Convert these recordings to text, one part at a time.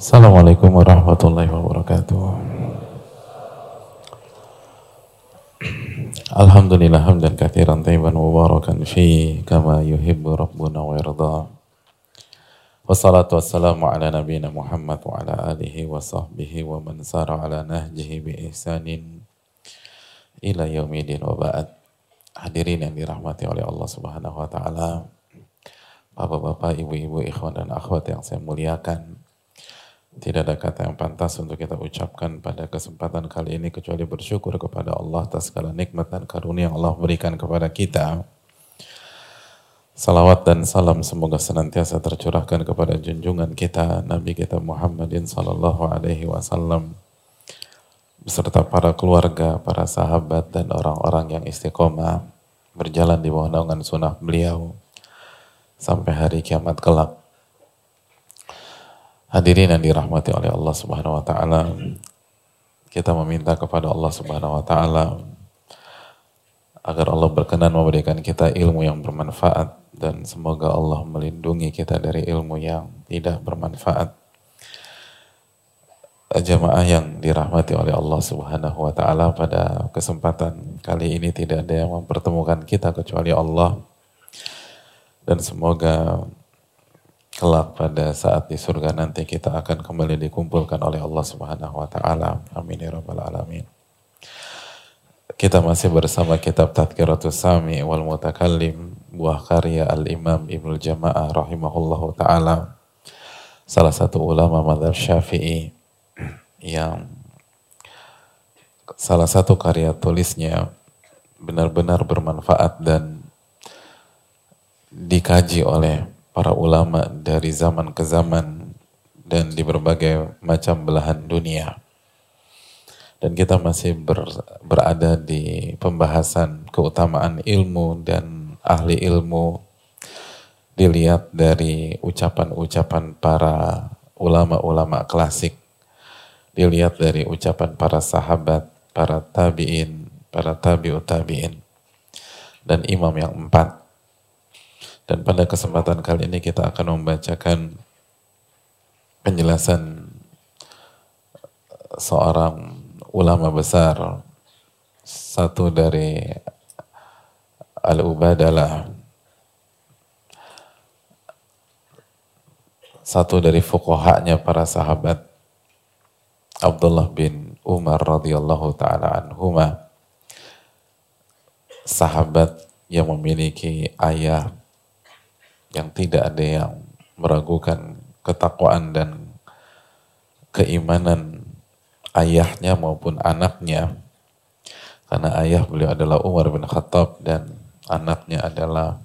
Assalamualaikum warahmatullahi wabarakatuh. Alhamdulillah hamdan kathiran tayyiban mubarakan fi kama yuhibbu rabbuna wa yarda. Wassalatu wassalamu ala nabiyina Muhammad wa ala alihi wa sahbihi wa man sara ala nahjihi bi ihsanin ila yaumidin wa ba'd. Hadirin yang dirahmati oleh Allah Subhanahu wa taala. Bapak-bapak, ibu-ibu, ikhwan dan akhwat yang saya muliakan. Tidak ada kata yang pantas untuk kita ucapkan pada kesempatan kali ini kecuali bersyukur kepada Allah atas segala nikmat dan karunia yang Allah berikan kepada kita. Salawat dan salam semoga senantiasa tercurahkan kepada junjungan kita Nabi kita Muhammadin sallallahu alaihi wasallam beserta para keluarga, para sahabat dan orang-orang yang istiqomah berjalan di bawah naungan sunnah beliau sampai hari kiamat kelak. Hadirin yang dirahmati oleh Allah Subhanahu wa taala, kita meminta kepada Allah Subhanahu wa taala agar Allah berkenan memberikan kita ilmu yang bermanfaat dan semoga Allah melindungi kita dari ilmu yang tidak bermanfaat. Jamaah yang dirahmati oleh Allah Subhanahu wa taala pada kesempatan kali ini tidak ada yang mempertemukan kita kecuali Allah. Dan semoga kelak pada saat di surga nanti kita akan kembali dikumpulkan oleh Allah Subhanahu wa taala. Amin ya rabbal alamin. Kita masih bersama kitab Tadkiratus Sami wal Mutakallim buah karya Al-Imam Ibnu Jamaah rahimahullahu taala salah satu ulama mazhab Syafi'i yang salah satu karya tulisnya benar-benar bermanfaat dan dikaji oleh para ulama dari zaman ke zaman dan di berbagai macam belahan dunia. Dan kita masih ber, berada di pembahasan keutamaan ilmu dan ahli ilmu dilihat dari ucapan-ucapan para ulama-ulama klasik, dilihat dari ucapan para sahabat, para tabi'in, para tabi'ut tabi'in, dan imam yang empat. Dan pada kesempatan kali ini kita akan membacakan penjelasan seorang ulama besar, satu dari Al-Ubadalah satu dari fukuhanya para sahabat Abdullah bin Umar radhiyallahu taala anhuma sahabat yang memiliki ayah yang tidak ada yang meragukan ketakwaan dan keimanan ayahnya maupun anaknya karena ayah beliau adalah Umar bin Khattab dan anaknya adalah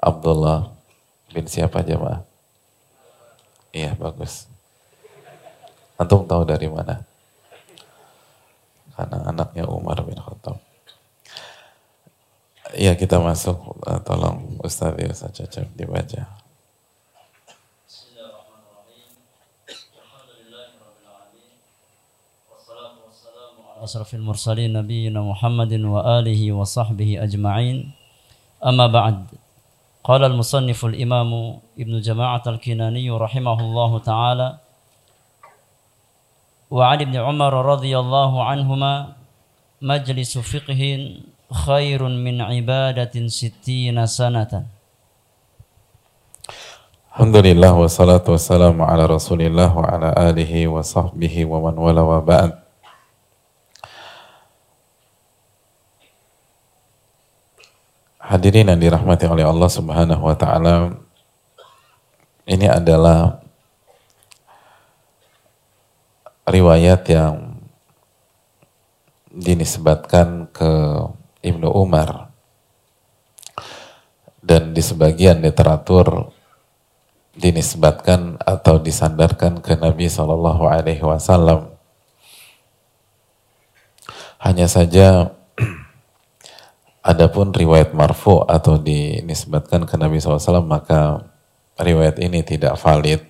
Abdullah bin siapa jemaah? Iya bagus. Antum tahu dari mana? Karena anaknya Umar bin Khattab. Iya kita masuk, uh, tolong Ustaz ya saja dibaca. أشرف المرسلين نبينا محمد وآله وصحبه أجمعين أما بعد قال المصنف الإمام ابن جماعة الكناني رحمه الله تعالى وعن ابن عمر رضي الله عنهما مجلس فقه khairun min ibadatin sittina sanatan. Alhamdulillah wa salatu wa salamu ala Rasulillah wa ala alihi wa sahbihi wa man wala wa ba'd. Hadirin yang dirahmati oleh Allah Subhanahu wa taala. Ini adalah riwayat yang dinisbatkan ke Ibnu Umar dan di sebagian literatur dinisbatkan atau disandarkan ke Nabi Shallallahu Alaihi Wasallam. Hanya saja Adapun riwayat marfu atau dinisbatkan ke Nabi SAW maka riwayat ini tidak valid.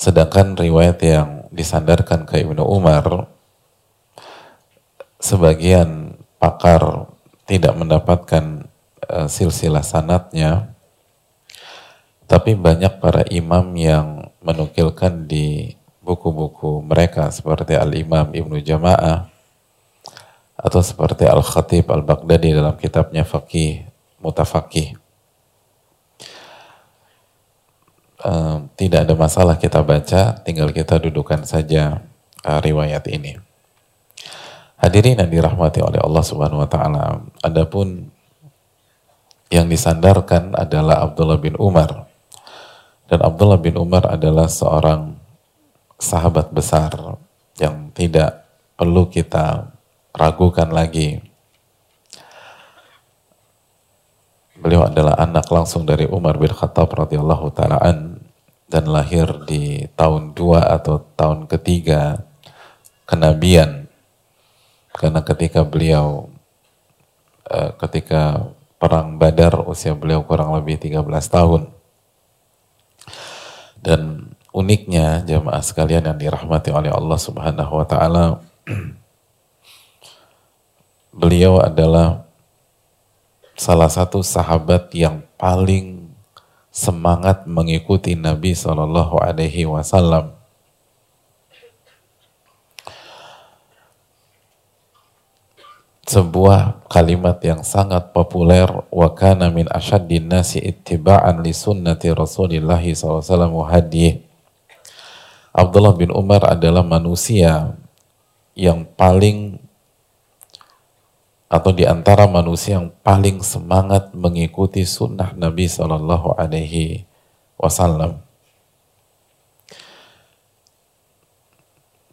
Sedangkan riwayat yang disandarkan ke Ibnu Umar sebagian pakar tidak mendapatkan uh, silsilah sanatnya Tapi banyak para imam yang menukilkan di buku-buku mereka seperti Al-Imam Ibnu Jama'ah atau seperti Al-Khatib Al-Baghdadi dalam kitabnya Faqih Mutafaqih. Uh, tidak ada masalah kita baca, tinggal kita dudukan saja uh, riwayat ini. Hadirin yang dirahmati oleh Allah Subhanahu wa taala. Adapun yang disandarkan adalah Abdullah bin Umar dan Abdullah bin Umar adalah seorang sahabat besar yang tidak perlu kita ragukan lagi. Beliau adalah anak langsung dari Umar bin Khattab radhiyallahu taalaan dan lahir di tahun 2 atau tahun ketiga kenabian. Karena ketika beliau eh, ketika perang Badar usia beliau kurang lebih 13 tahun. Dan uniknya jemaah sekalian yang dirahmati oleh Allah Subhanahu wa taala beliau adalah salah satu sahabat yang paling semangat mengikuti Nabi Shallallahu alaihi wasallam sebuah kalimat yang sangat populer wa kana min asyaddin nasi ittiba'an li sunnati Rasulillah SAW hadiyah. Abdullah bin Umar adalah manusia yang paling atau di antara manusia yang paling semangat mengikuti sunnah Nabi Shallallahu Alaihi Wasallam.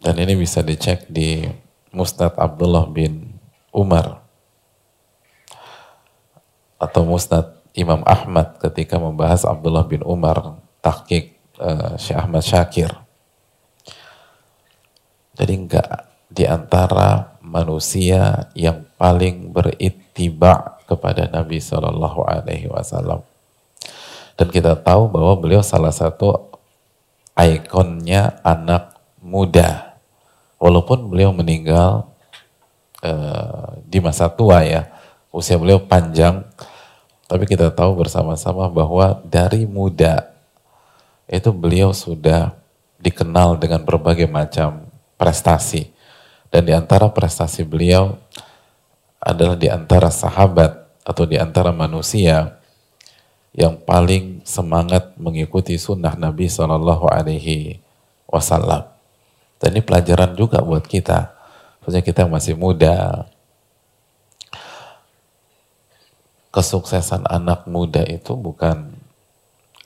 Dan ini bisa dicek di Mustad Abdullah bin Umar atau Musnad Imam Ahmad ketika membahas Abdullah bin Umar tahqiq uh, Syekh Ahmad Syakir. Jadi enggak di antara manusia yang paling berittiba kepada Nabi Shallallahu Alaihi Wasallam. Dan kita tahu bahwa beliau salah satu ikonnya anak muda. Walaupun beliau meninggal Eh, di masa tua ya, usia beliau panjang, tapi kita tahu bersama-sama bahwa dari muda itu beliau sudah dikenal dengan berbagai macam prestasi. Dan di antara prestasi beliau adalah di antara sahabat atau di antara manusia yang paling semangat mengikuti sunnah Nabi Shallallahu Alaihi Wasallam. Dan ini pelajaran juga buat kita Maksudnya kita masih muda. Kesuksesan anak muda itu bukan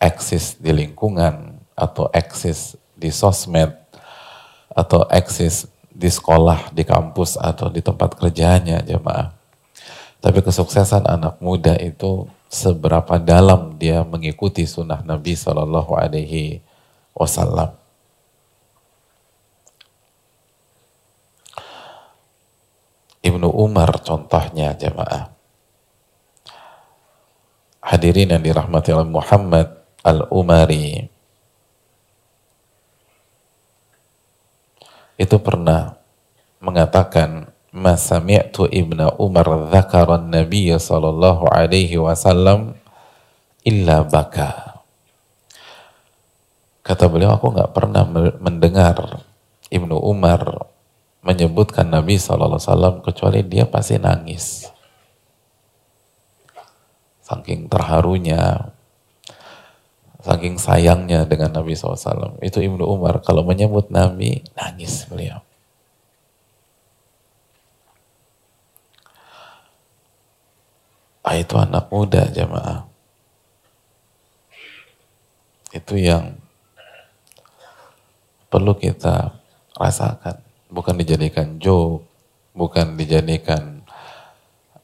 eksis di lingkungan atau eksis di sosmed atau eksis di sekolah, di kampus atau di tempat kerjanya jemaah. Tapi kesuksesan anak muda itu seberapa dalam dia mengikuti sunnah Nabi Shallallahu Alaihi Wasallam. Ibnu Umar contohnya jemaah. Hadirin yang dirahmati oleh Muhammad Al-Umari. Itu pernah mengatakan Masami'tu Ibnu Umar dzakaran Nabi sallallahu alaihi wasallam illa baka. Kata beliau, aku nggak pernah mendengar Ibnu Umar menyebutkan Nabi SAW kecuali dia pasti nangis. Saking terharunya, saking sayangnya dengan Nabi SAW. Itu Ibnu Umar kalau menyebut Nabi nangis beliau. Ah, itu anak muda jamaah. Itu yang perlu kita rasakan bukan dijadikan joke, bukan dijadikan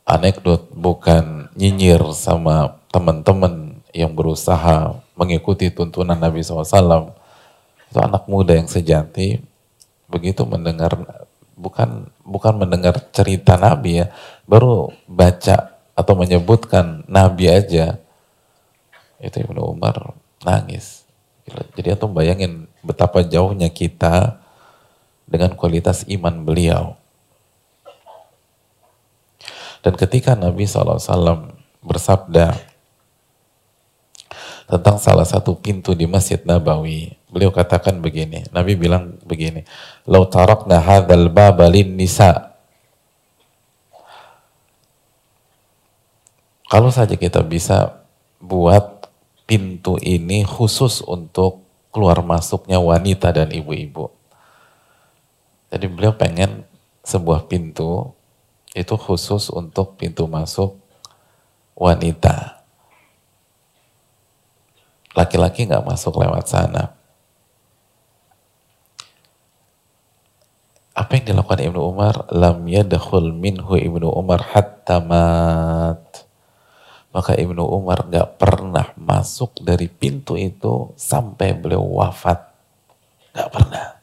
anekdot, bukan nyinyir sama teman-teman yang berusaha mengikuti tuntunan Nabi SAW. Itu anak muda yang sejati, begitu mendengar bukan bukan mendengar cerita Nabi ya, baru baca atau menyebutkan Nabi aja, itu Ibnu Umar nangis. Jadi atau bayangin betapa jauhnya kita dengan kualitas iman beliau. Dan ketika Nabi SAW bersabda, tentang salah satu pintu di Masjid Nabawi. Beliau katakan begini, Nabi bilang begini, "Lau tarakna hadzal baba nisa." Kalau saja kita bisa buat pintu ini khusus untuk keluar masuknya wanita dan ibu-ibu. Jadi beliau pengen sebuah pintu itu khusus untuk pintu masuk wanita. Laki-laki nggak masuk lewat sana. Apa yang dilakukan Ibnu Umar? Lam yadkhul minhu Ibnu Umar hatta mat. Maka Ibnu Umar nggak pernah masuk dari pintu itu sampai beliau wafat. Nggak pernah.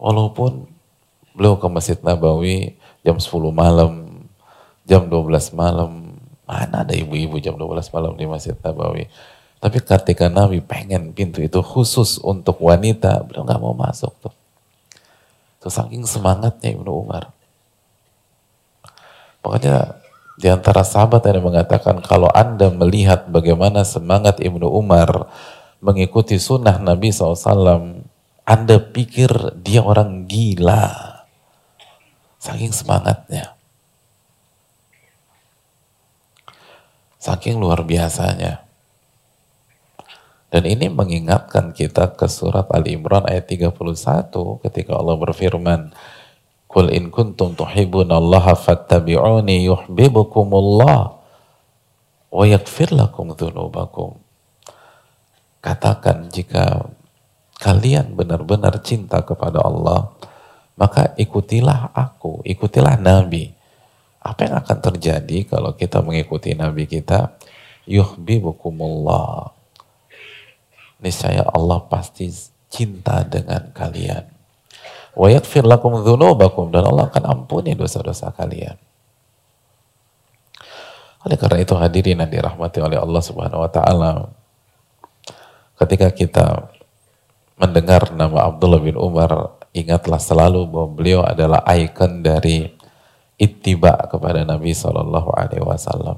Walaupun beliau ke Masjid Nabawi jam 10 malam, jam 12 malam, mana ada ibu-ibu jam 12 malam di Masjid Nabawi. Tapi ketika Nabi pengen pintu itu khusus untuk wanita, beliau nggak mau masuk tuh. Itu saking semangatnya Ibnu Umar. Pokoknya di antara sahabat yang mengatakan kalau Anda melihat bagaimana semangat Ibnu Umar mengikuti sunnah Nabi SAW, Anda pikir dia orang gila. Saking semangatnya. Saking luar biasanya. Dan ini mengingatkan kita ke surat Ali Imran ayat 31 ketika Allah berfirman, Qul in kuntum tuhibbunallaha fattabi'uni yuhibbukumullah wa yaghfir lakum dzunubakum. Katakan jika kalian benar-benar cinta kepada Allah, maka ikutilah aku, ikutilah Nabi. Apa yang akan terjadi kalau kita mengikuti Nabi kita? Yuhibbukumullah. Niscaya Allah pasti cinta dengan kalian. Wa yakfir lakum dzunubakum dan Allah akan ampuni dosa-dosa kalian. Oleh karena itu hadirin yang dirahmati oleh Allah Subhanahu wa taala. Ketika kita mendengar nama Abdullah bin Umar, ingatlah selalu bahwa beliau adalah ikon dari ittiba kepada Nabi Shallallahu Alaihi Wasallam.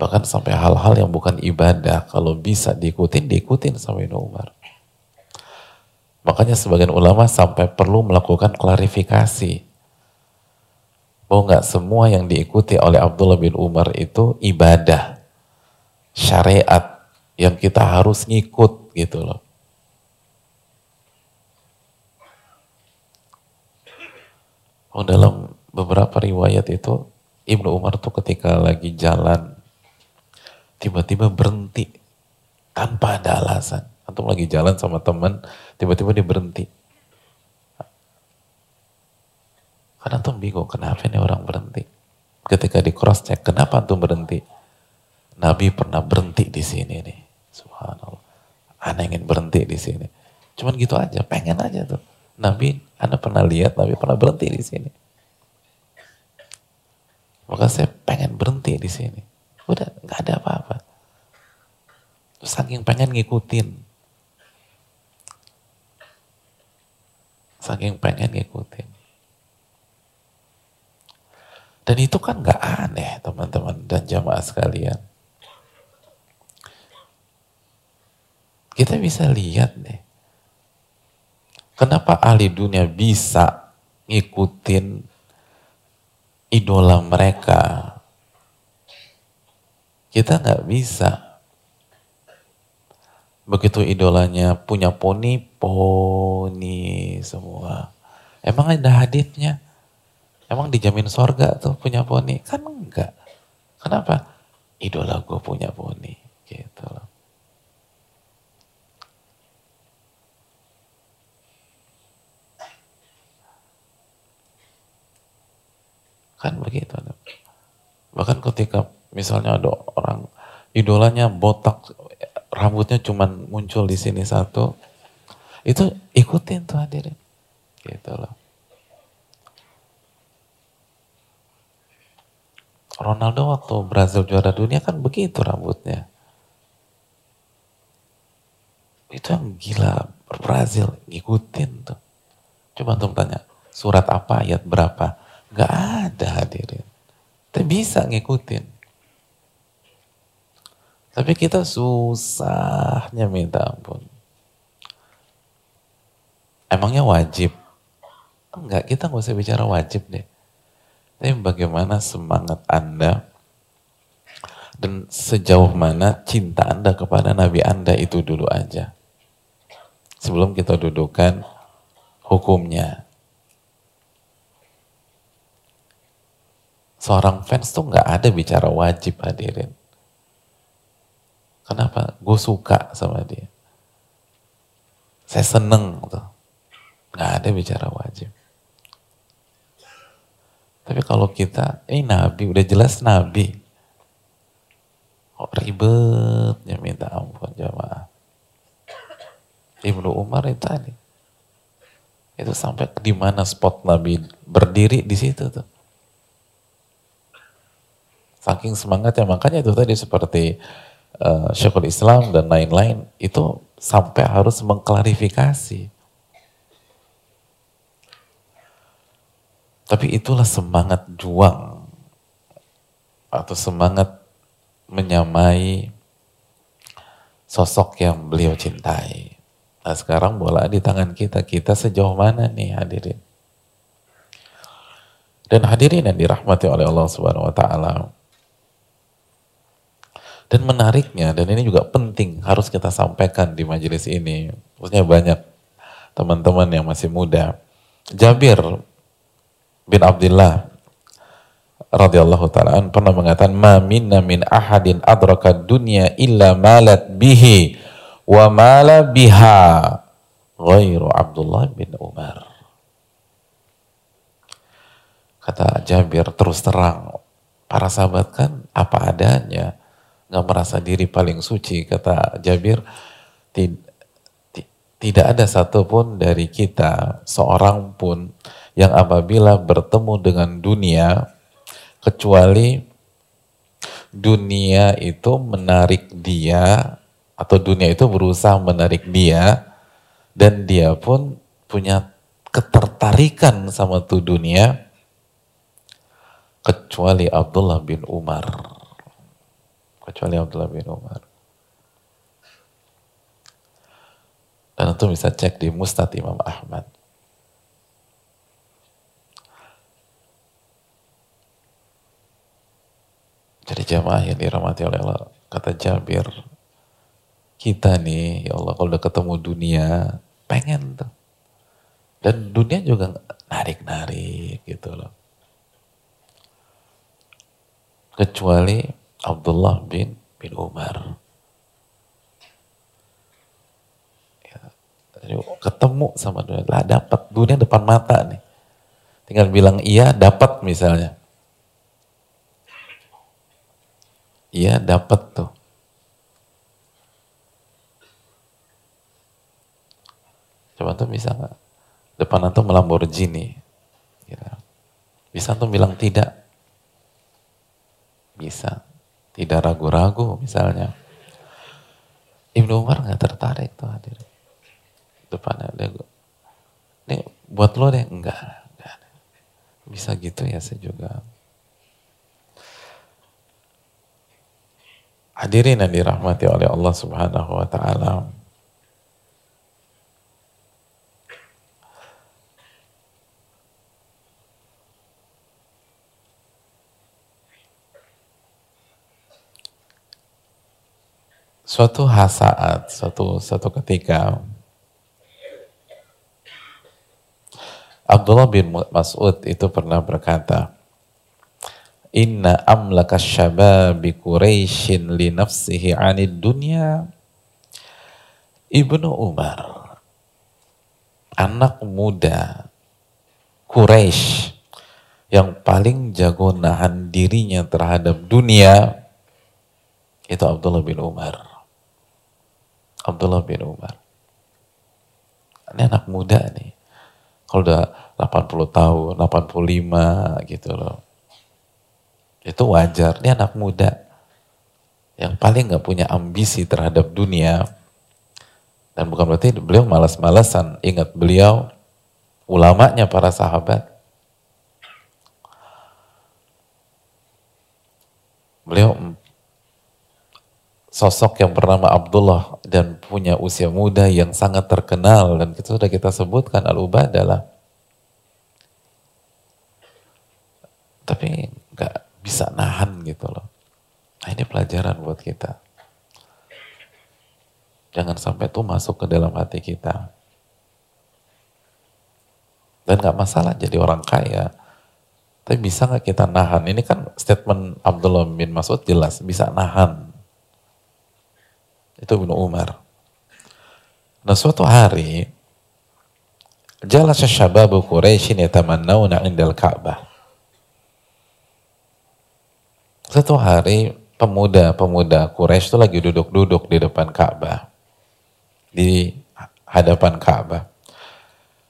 Bahkan sampai hal-hal yang bukan ibadah, kalau bisa diikutin, diikutin sama Ibnu Umar. Makanya sebagian ulama sampai perlu melakukan klarifikasi. Bahwa nggak semua yang diikuti oleh Abdullah bin Umar itu ibadah, syariat yang kita harus ngikut gitu loh. Oh, dalam beberapa riwayat itu Ibnu Umar tuh ketika lagi jalan tiba-tiba berhenti tanpa ada alasan. Antum lagi jalan sama teman, tiba-tiba dia berhenti. Karena antum bingung, kenapa ini orang berhenti? Ketika di cross check, kenapa antum berhenti? Nabi pernah berhenti di sini nih. Subhanallah. Anda ingin berhenti di sini. Cuman gitu aja, pengen aja tuh. Nabi, Anda pernah lihat Nabi pernah berhenti di sini. Maka saya pengen berhenti di sini. Udah nggak ada apa-apa. Saking pengen ngikutin. Saking pengen ngikutin. Dan itu kan nggak aneh teman-teman dan jamaah sekalian. Kita bisa lihat nih. Kenapa ahli dunia bisa ngikutin idola mereka. Kita nggak bisa. Begitu idolanya punya poni, poni semua. Emang ada haditnya? Emang dijamin sorga tuh punya poni? Kan enggak. Kenapa? Idola gue punya poni. Gitu loh. Kan begitu. Bahkan ketika misalnya ada orang idolanya botak, rambutnya cuman muncul di sini satu, itu ikutin tuh hadirin. Gitu loh. Ronaldo waktu Brazil juara dunia kan begitu rambutnya. Itu yang gila Brazil ngikutin tuh. Coba antum tanya, surat apa, ayat berapa. Gak ada hadirin. Tapi bisa ngikutin. Tapi kita susahnya minta ampun. Emangnya wajib? Enggak, kita nggak usah bicara wajib deh. Tapi bagaimana semangat Anda dan sejauh mana cinta Anda kepada Nabi Anda itu dulu aja. Sebelum kita dudukan hukumnya. Seorang fans tuh nggak ada bicara wajib hadirin. Kenapa? Gue suka sama dia. Saya seneng tuh. Nggak ada bicara wajib. Tapi kalau kita, ini Nabi, udah jelas Nabi. Kok ribetnya minta ampun jamaah. Ibnu Umar itu tadi. Itu sampai di mana spot Nabi berdiri di situ tuh. Saking semangatnya, makanya itu tadi seperti uh, Syekhul Islam dan lain-lain, itu sampai harus mengklarifikasi Tapi itulah semangat juang atau semangat menyamai sosok yang beliau cintai. Nah sekarang bola di tangan kita, kita sejauh mana nih hadirin? Dan hadirin yang dirahmati oleh Allah Subhanahu wa taala. Dan menariknya dan ini juga penting harus kita sampaikan di majelis ini. Maksudnya banyak teman-teman yang masih muda. Jabir bin Abdullah radhiyallahu taala pernah mengatakan ma minna min ahadin adraka dunya illa malat bihi wa mala biha ghairu Abdullah bin Umar. Kata Jabir terus terang para sahabat kan apa adanya nggak merasa diri paling suci kata Jabir tidak ada satupun dari kita seorang pun yang apabila bertemu dengan dunia kecuali dunia itu menarik dia atau dunia itu berusaha menarik dia dan dia pun punya ketertarikan sama tuh dunia kecuali Abdullah bin Umar. Kecuali Abdullah bin Umar dan itu bisa cek di Mustad Imam Ahmad Jadi jamaah yang dirahmati oleh Allah, kata Jabir, kita nih, ya Allah, kalau udah ketemu dunia, pengen tuh. Dan dunia juga narik-narik gitu loh. Kecuali Abdullah bin bin Umar. Ketemu sama dunia, lah dapat dunia depan mata nih. Tinggal bilang iya, dapat misalnya. Iya dapat tuh. Coba tuh bisa nggak? Depan antum Lamborghini. Gitu. Bisa tuh bilang tidak? Bisa. Tidak ragu-ragu misalnya. Ibnu Umar nggak tertarik tuh hadir. Depannya dia Nih buat lo deh enggak, enggak. Bisa gitu ya saya juga. Hadirin yang dirahmati oleh Allah Subhanahu wa taala. Suatu saat, suatu suatu ketika Abdullah bin Mas'ud itu pernah berkata, Inna amlaka syababi Quraisyin li nafsihi anid dunya Ibnu Umar anak muda Quraisy yang paling jago nahan dirinya terhadap dunia itu Abdullah bin Umar. Abdullah bin Umar. Ini anak muda nih. Kalau udah 80 tahun, 85 gitu loh itu wajar, dia anak muda. Yang paling gak punya ambisi terhadap dunia. Dan bukan berarti beliau malas-malasan. Ingat beliau ulamanya para sahabat. Beliau sosok yang bernama Abdullah dan punya usia muda yang sangat terkenal dan itu sudah kita sebutkan Al-Ubadah lah. Tapi nggak bisa nahan gitu loh. Nah ini pelajaran buat kita. Jangan sampai itu masuk ke dalam hati kita. Dan nggak masalah jadi orang kaya. Tapi bisa nggak kita nahan? Ini kan statement Abdullah bin Mas'ud jelas, bisa nahan. Itu Ibnu Umar. Nah suatu hari, Jalas syababu Quraisyin yatamannawna indal Ka'bah. Suatu hari, pemuda-pemuda Quraisy itu lagi duduk-duduk di depan Ka'bah. Di hadapan Ka'bah.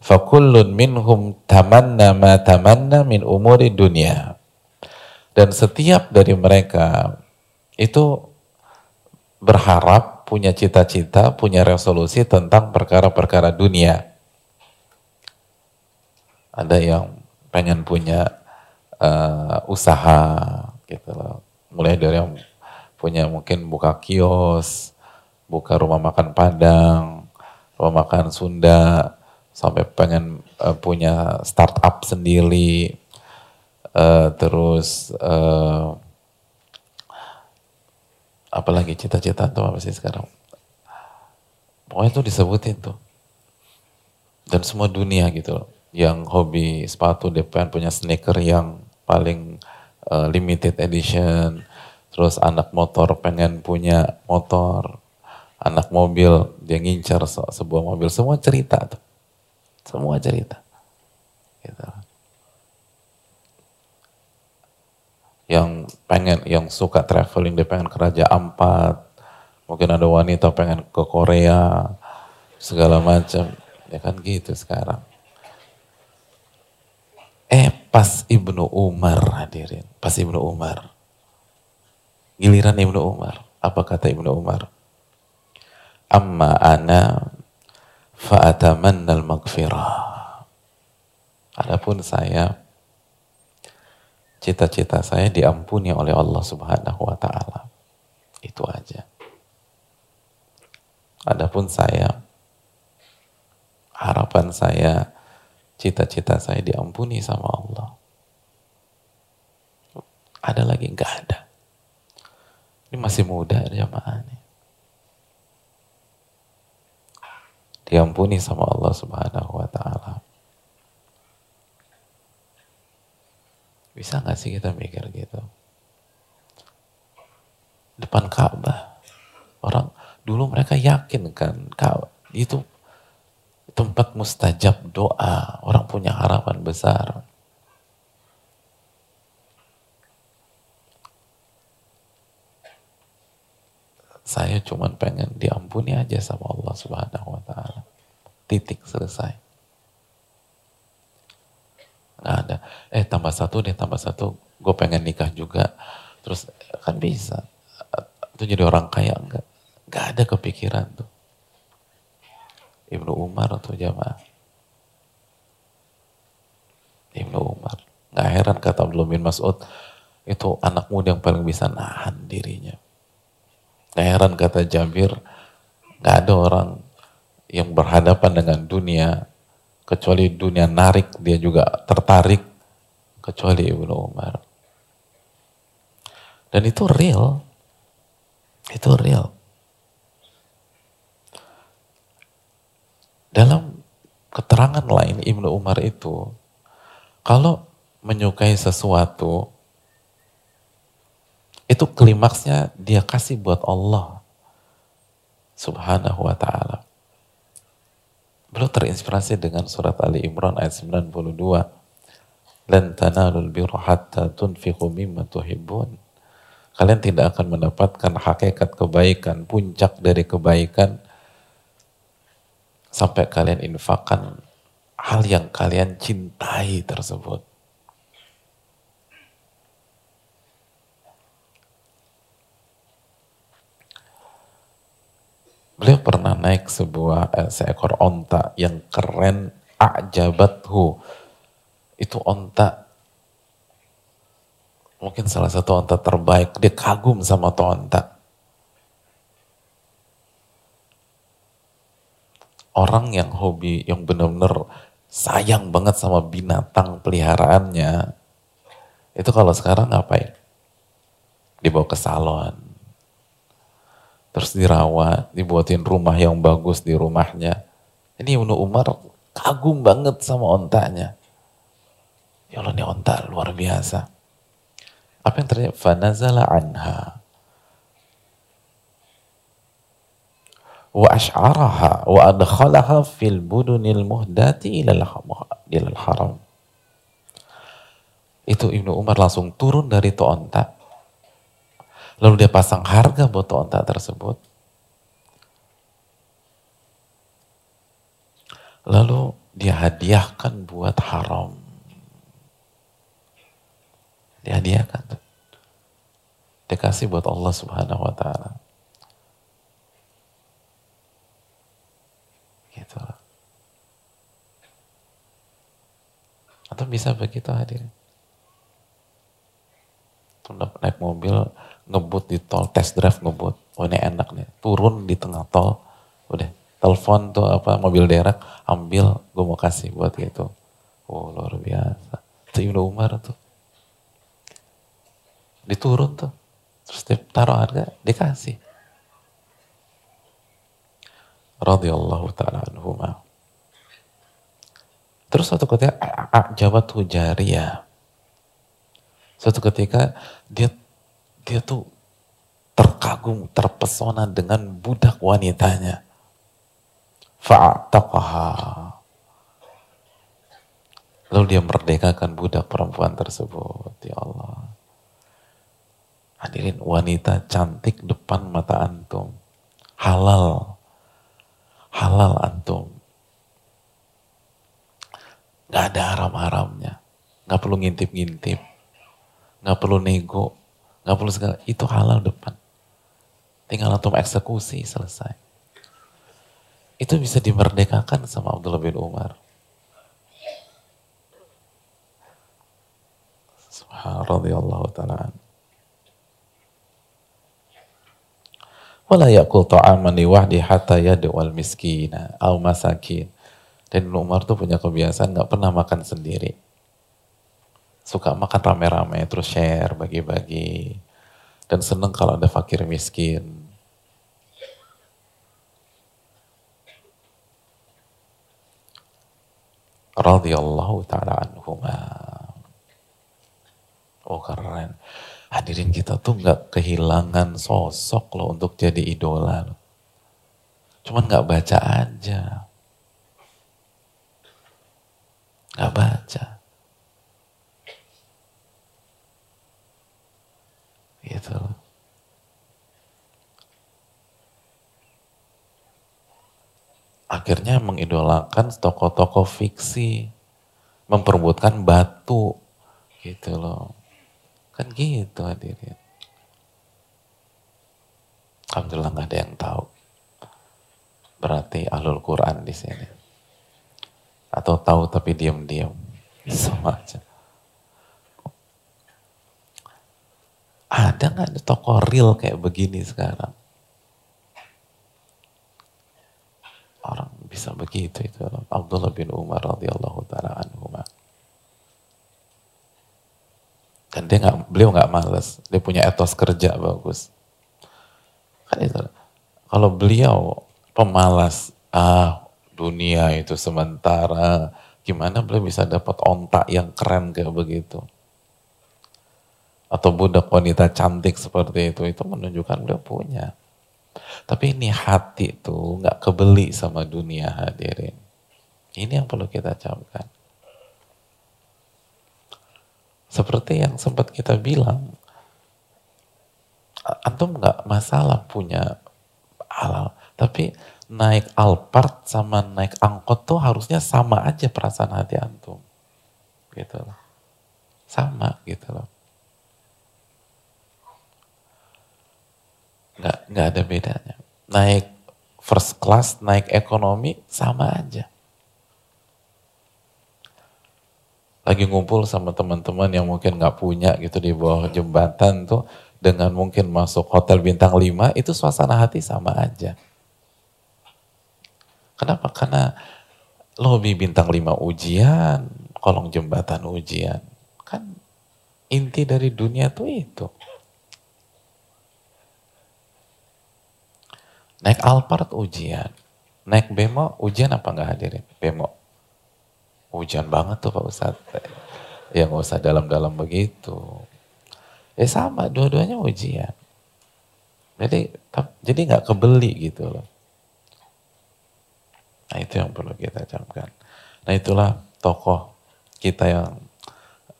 Fakullun minhum tamanna ma tamanna min umuri dunia. Dan setiap dari mereka itu berharap, punya cita-cita, punya resolusi tentang perkara-perkara dunia. Ada yang pengen punya uh, usaha gitu loh. Mulai dari yang punya mungkin buka kios, buka rumah makan Padang, rumah makan Sunda, sampai pengen uh, punya startup sendiri uh, terus uh, apalagi cita-cita tuh apa sih sekarang? Pokoknya itu disebutin tuh. Dan semua dunia gitu loh. Yang hobi sepatu depan punya sneaker yang paling uh, limited edition. Terus anak motor pengen punya motor. Anak mobil dia ngincar sebuah mobil. Semua cerita tuh. Semua cerita. Gitu. Yang pengen, yang suka traveling, dia pengen ke Raja Ampat. Mungkin ada wanita pengen ke Korea. Segala macam. Ya kan gitu sekarang. Eh pas Ibnu Umar hadirin. Pas Ibnu Umar. Giliran Ibnu Umar. Apa kata Ibnu Umar? Amma ana fa'atamannal maghfirah. Adapun saya, cita-cita saya diampuni oleh Allah subhanahu wa ta'ala. Itu aja. Adapun saya, harapan saya, cita-cita saya diampuni sama Allah. Ada lagi? Enggak ada. Ini masih muda jamaah nih. diampuni sama Allah Subhanahu wa taala. Bisa nggak sih kita mikir gitu? Depan Ka'bah. Orang dulu mereka yakin kan Ka'bah itu tempat mustajab doa. Orang punya harapan besar. Saya cuma pengen diampuni aja sama Allah Subhanahu wa taala. Titik selesai. Nggak ada. Eh tambah satu deh, tambah satu. Gue pengen nikah juga. Terus kan bisa. Itu jadi orang kaya enggak? Enggak ada kepikiran tuh. Ibnu Umar atau jamaah. Ibnu Umar. Nggak heran kata Abdullah bin Mas'ud, itu anak muda yang paling bisa nahan dirinya. Nah, heran kata Jabir, gak ada orang yang berhadapan dengan dunia, kecuali dunia narik, dia juga tertarik, kecuali Ibnu Umar. Dan itu real. Itu real. Dalam keterangan lain Ibnu Umar itu, kalau menyukai sesuatu, itu klimaksnya dia kasih buat Allah subhanahu wa ta'ala. Beliau terinspirasi dengan surat Ali Imran ayat 92. Lan tanalul birra hatta tunfiqu mimma tuhibbun. Kalian tidak akan mendapatkan hakikat kebaikan, puncak dari kebaikan sampai kalian infakkan hal yang kalian cintai tersebut. Beliau pernah naik sebuah eh, seekor onta yang keren a'jabathu. Itu onta mungkin salah satu onta terbaik. Dia kagum sama tuh onta. Orang yang hobi, yang benar-benar sayang banget sama binatang peliharaannya, itu kalau sekarang ngapain? Dibawa ke salon, terus dirawat, dibuatin rumah yang bagus di rumahnya. Ini Ibnu Umar kagum banget sama ontanya. Ya Allah ini onta luar biasa. Apa yang terjadi? Fanazala anha. Wa ash'araha wa adkhalaha fil budunil muhdati ilal haram. Itu Ibnu Umar langsung turun dari tu onta. Lalu dia pasang harga buat onta tersebut. Lalu dia hadiahkan buat haram. Dihadiahkan. Dia kasih buat Allah subhanahu wa ta'ala. Gitu Atau bisa begitu. Udah naik mobil, ngebut di tol, test drive ngebut. Oh ini enak nih. Turun di tengah tol, udah telepon tuh apa mobil derek, ambil, gue mau kasih buat gitu. Oh luar biasa. Itu Ibnu Umar tuh diturun tuh terus dia taruh harga dikasih radhiyallahu taala anhuma terus suatu ketika jabat ya suatu ketika dia dia tuh terkagum terpesona dengan budak wanitanya fa'ataqaha lalu dia merdekakan budak perempuan tersebut ya Allah Hadirin wanita cantik depan mata antum. Halal. Halal antum. Gak ada haram-haramnya. Gak perlu ngintip-ngintip. Gak perlu nego. Gak perlu segala. Itu halal depan. Tinggal antum eksekusi selesai. Itu bisa dimerdekakan sama Abdullah bin Umar. Subhanallah ta'ala Wala yakul ta'aman liwahdi hatta yad'wal miskina au masakin. Dan Umar tuh punya kebiasaan nggak pernah makan sendiri. Suka makan rame-rame, terus share, bagi-bagi. Dan seneng kalau ada fakir miskin. radhiyallahu ta'ala anhumah. Oh keren. Hadirin kita tuh nggak kehilangan sosok loh untuk jadi idola. Cuman nggak baca aja. Nggak baca. Gitu. Akhirnya mengidolakan tokoh-tokoh fiksi. Memperbutkan batu. Gitu loh Kan gitu hadirin. Alhamdulillah nggak ada yang tahu. Berarti ahlul Quran di sini. Atau tahu tapi diam-diam. Aja. Ada nggak ada tokoh real kayak begini sekarang? Orang bisa begitu itu. Abdullah bin Umar radhiyallahu taala anhu. Dan dia nggak, beliau nggak males. Dia punya etos kerja bagus. Kan itu. Kalau beliau pemalas, ah dunia itu sementara, gimana beliau bisa dapat ontak yang keren kayak begitu? Atau budak wanita cantik seperti itu, itu menunjukkan beliau punya. Tapi ini hati tuh nggak kebeli sama dunia hadirin. Ini yang perlu kita camkan. Seperti yang sempat kita bilang, antum nggak masalah punya halal, tapi naik Alphard sama naik angkot tuh harusnya sama aja perasaan hati antum, gitu loh, sama gitu loh. Nggak nggak ada bedanya. Naik first class, naik ekonomi sama aja. lagi ngumpul sama teman-teman yang mungkin nggak punya gitu di bawah jembatan tuh dengan mungkin masuk hotel bintang 5 itu suasana hati sama aja. Kenapa? Karena lobby bintang 5 ujian, kolong jembatan ujian. Kan inti dari dunia tuh itu. Naik Alphard ujian. Naik Bemo ujian apa nggak hadirin? Bemo Hujan banget tuh Pak Ustadz. Ya nggak usah dalam-dalam begitu. Ya sama, dua-duanya ujian. Jadi jadi nggak kebeli gitu loh. Nah itu yang perlu kita camkan. Nah itulah tokoh kita yang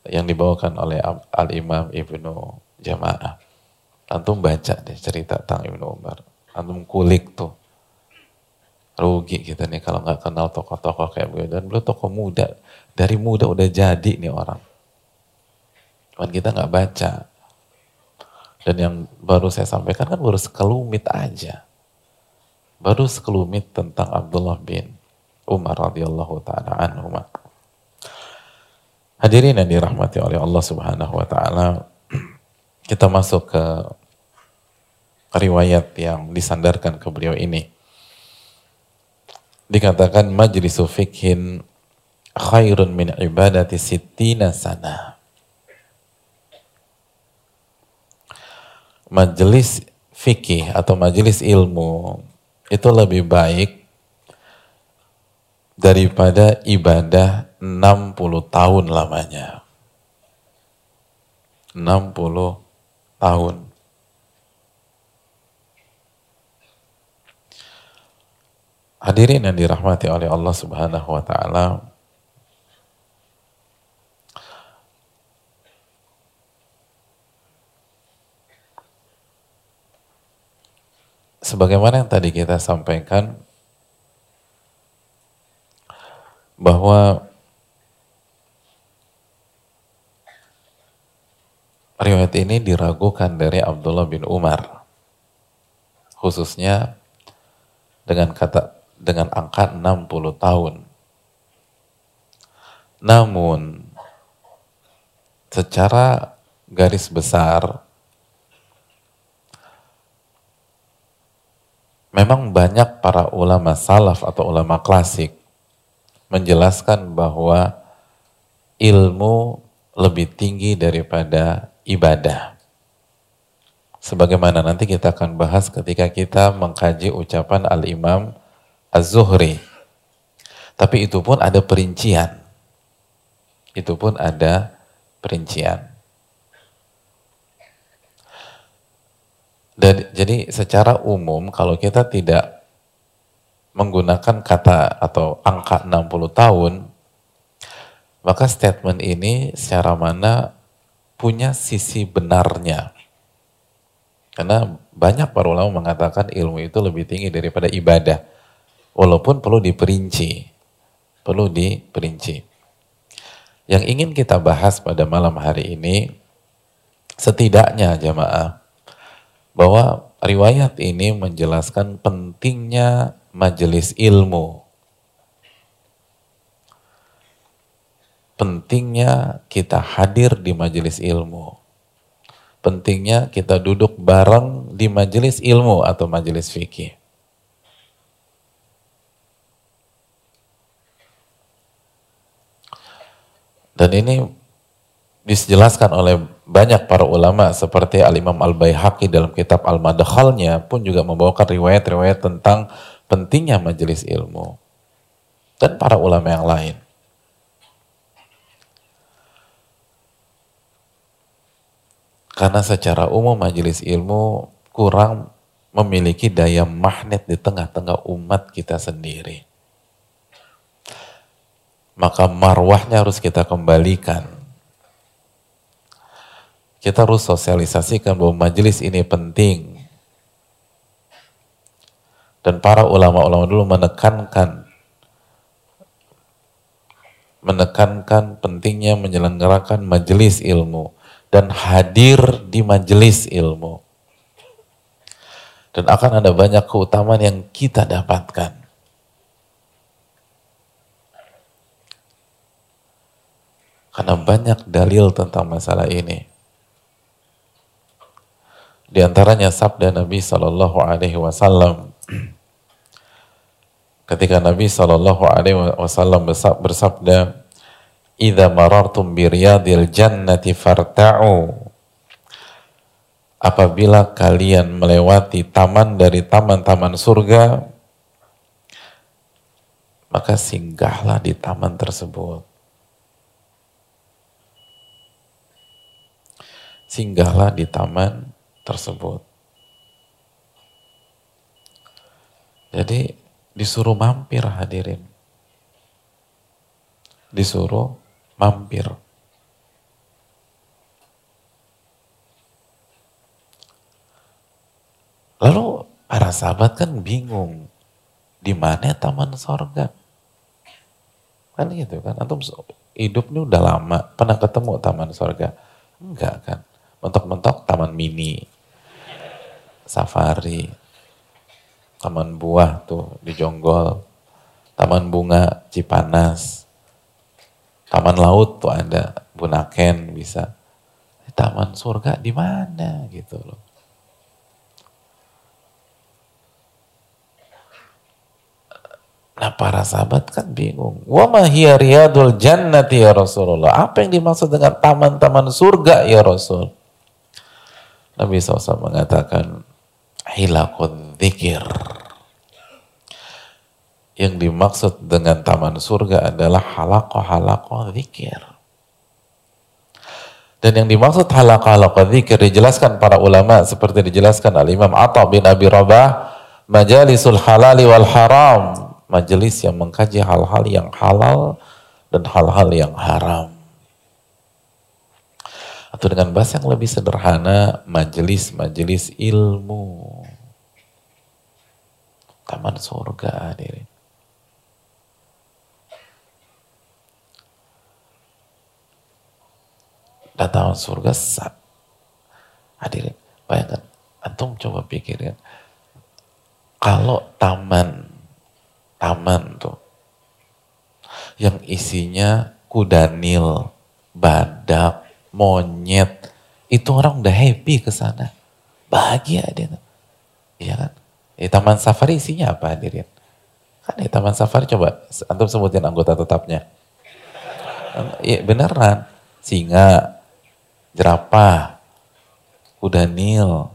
yang dibawakan oleh Al Imam Ibnu Jamaah. Antum baca deh cerita tentang Ibnu Umar. Antum kulik tuh. Rugi kita nih kalau nggak kenal tokoh-tokoh kayak beliau. Dan beliau tokoh muda. Dari muda udah jadi nih orang. Kan kita nggak baca. Dan yang baru saya sampaikan kan baru sekelumit aja. Baru sekelumit tentang Abdullah bin Umar radhiyallahu taala anhu hadirin yang dirahmati oleh Allah subhanahu wa taala kita masuk ke riwayat yang disandarkan ke beliau ini dikatakan majlisu fikhin khairun min ibadati sittina sana. Majelis fikih atau majelis ilmu itu lebih baik daripada ibadah 60 tahun lamanya. 60 tahun. Hadirin yang dirahmati oleh Allah Subhanahu wa taala. Sebagaimana yang tadi kita sampaikan bahwa riwayat ini diragukan dari Abdullah bin Umar khususnya dengan kata dengan angka 60 tahun. Namun secara garis besar memang banyak para ulama salaf atau ulama klasik menjelaskan bahwa ilmu lebih tinggi daripada ibadah. Sebagaimana nanti kita akan bahas ketika kita mengkaji ucapan Al-Imam Az-Zuhri. Tapi itu pun ada perincian. Itu pun ada perincian. Dan, jadi secara umum kalau kita tidak menggunakan kata atau angka 60 tahun, maka statement ini secara mana punya sisi benarnya. Karena banyak para ulama mengatakan ilmu itu lebih tinggi daripada ibadah. Walaupun perlu diperinci. Perlu diperinci. Yang ingin kita bahas pada malam hari ini, setidaknya jamaah, bahwa riwayat ini menjelaskan pentingnya majelis ilmu. Pentingnya kita hadir di majelis ilmu. Pentingnya kita duduk bareng di majelis ilmu atau majelis fikih. Dan ini dijelaskan oleh banyak para ulama seperti Al-Imam Al-Baihaqi dalam kitab Al-Madkhalnya pun juga membawakan riwayat-riwayat tentang pentingnya majelis ilmu. Dan para ulama yang lain. Karena secara umum majelis ilmu kurang memiliki daya magnet di tengah-tengah umat kita sendiri maka marwahnya harus kita kembalikan. Kita harus sosialisasikan bahwa majelis ini penting. Dan para ulama-ulama dulu menekankan menekankan pentingnya menyelenggarakan majelis ilmu dan hadir di majelis ilmu. Dan akan ada banyak keutamaan yang kita dapatkan. Karena banyak dalil tentang masalah ini. Di antaranya sabda Nabi Shallallahu Alaihi Wasallam ketika Nabi Shallallahu Alaihi Wasallam bersabda, "Idza marartum bi riyadil jannati farta'u." Apabila kalian melewati taman dari taman-taman surga, maka singgahlah di taman tersebut. Singgahlah di taman tersebut. Jadi disuruh mampir hadirin. Disuruh mampir. Lalu para sahabat kan bingung. Di mana taman sorga? Kan gitu kan. Antum hidup ini udah lama. Pernah ketemu taman sorga? Enggak kan. Mentok-mentok taman mini safari, taman buah tuh di Jonggol, taman bunga Cipanas, taman laut tuh ada, Bunaken bisa. Taman surga di mana gitu loh. Nah para sahabat kan bingung. Wa ma hiya riyadul jannati ya Rasulullah. Apa yang dimaksud dengan taman-taman surga ya Rasul? Nabi SAW mengatakan, hilakun zikir. Yang dimaksud dengan taman surga adalah halakoh-halakoh zikir. Dan yang dimaksud halakoh-halakoh zikir dijelaskan para ulama seperti dijelaskan al-imam Atta bin Abi Rabah, majalisul halali wal haram, majelis yang mengkaji hal-hal yang halal dan hal-hal yang haram. Atau dengan bahasa yang lebih sederhana, majelis-majelis ilmu. Taman surga hadirin. Dan taman surga sat. Hadirin, bayangkan. Antum coba pikirin. Kalau taman, taman tuh, yang isinya kuda nil, badak, monyet, itu orang udah happy ke sana. Bahagia dia. Iya kan? Di taman safari isinya apa hadirin? Kan di taman safari coba antum sebutin anggota tetapnya. Iya beneran. Singa, jerapah, kuda nil,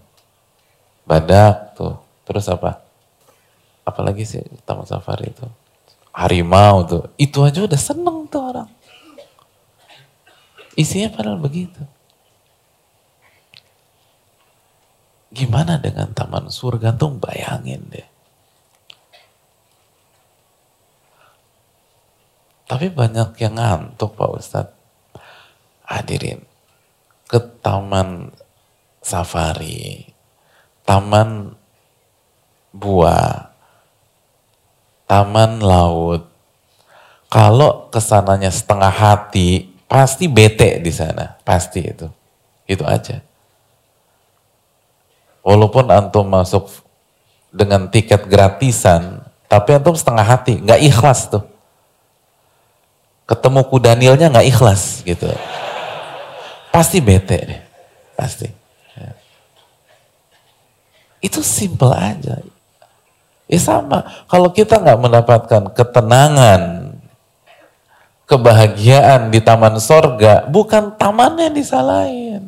badak tuh. Terus apa? Apalagi sih taman safari itu? Harimau tuh. Itu aja udah seneng tuh orang. Isinya padahal begitu. Gimana dengan taman surga tuh bayangin deh. Tapi banyak yang ngantuk Pak Ustadz. Hadirin, ke taman safari, taman buah, taman laut. Kalau ke sananya setengah hati, Pasti bete di sana, pasti itu. Itu aja. Walaupun antum masuk dengan tiket gratisan, tapi antum setengah hati, nggak ikhlas tuh. Ketemu kudanilnya nggak ikhlas gitu. Pasti bete deh, pasti. Ya. Itu simple aja. Ya sama, kalau kita nggak mendapatkan ketenangan kebahagiaan di taman sorga bukan tamannya yang disalahin.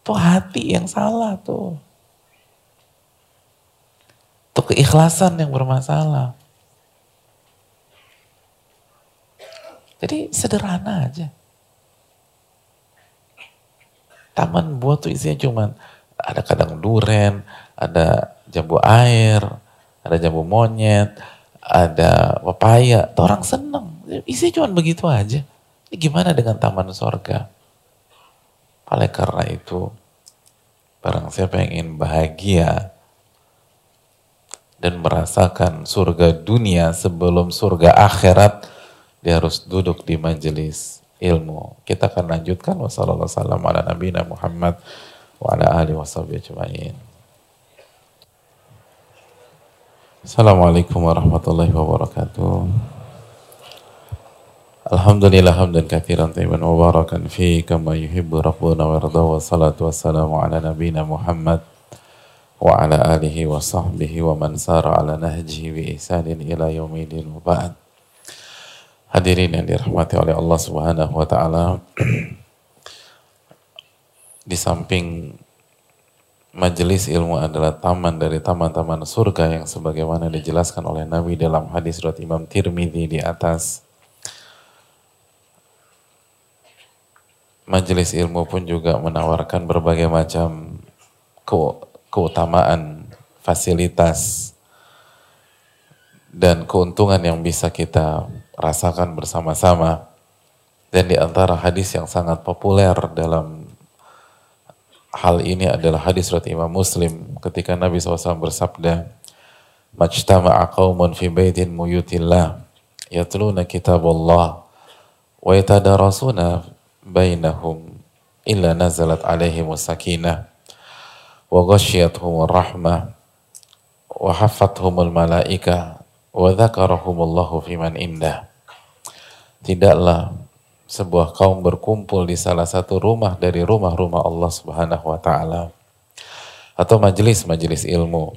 Itu hati yang salah tuh. Itu keikhlasan yang bermasalah. Jadi sederhana aja. Taman buah tuh isinya cuman ada kadang duren, ada jambu air, ada jambu monyet, ada pepaya. Tuh orang seneng. Isinya cuma begitu aja. Ini gimana dengan taman sorga? Oleh karena itu, barang siapa yang ingin bahagia dan merasakan surga dunia sebelum surga akhirat, dia harus duduk di majelis ilmu. Kita akan lanjutkan wassalamualaikum warahmatullahi. Muhammad wa ala Assalamualaikum warahmatullahi wabarakatuh. Alhamdulillah hamdan kathiran tayyiban mubarakan fi kama yuhibbu rabbuna wa yarda wa salatu wassalamu ala nabina Muhammad wa ala alihi wa sahbihi wa man sara ala nahjihi bi ihsanin ila yaumidin wa ba'd. Hadirin yang dirahmati oleh Allah Subhanahu wa taala. Di samping majelis ilmu adalah taman dari taman-taman surga yang sebagaimana dijelaskan oleh Nabi dalam hadis riwayat Imam Tirmidzi di atas majelis ilmu pun juga menawarkan berbagai macam ke keutamaan, fasilitas, dan keuntungan yang bisa kita rasakan bersama-sama. Dan di antara hadis yang sangat populer dalam hal ini adalah hadis riwayat Imam Muslim ketika Nabi SAW bersabda, "Majtama'a qaumun fi baitin muyutillah yatluna kitab Allah wa yatadarasuna bainahum illa nazalat alaihim sakinah wa ghasyiyatuhum rahmah wa hafathumul malaika wa dzakarahumullahu fiman tidaklah sebuah kaum berkumpul di salah satu rumah dari rumah-rumah Allah Subhanahu wa taala atau majelis-majelis ilmu.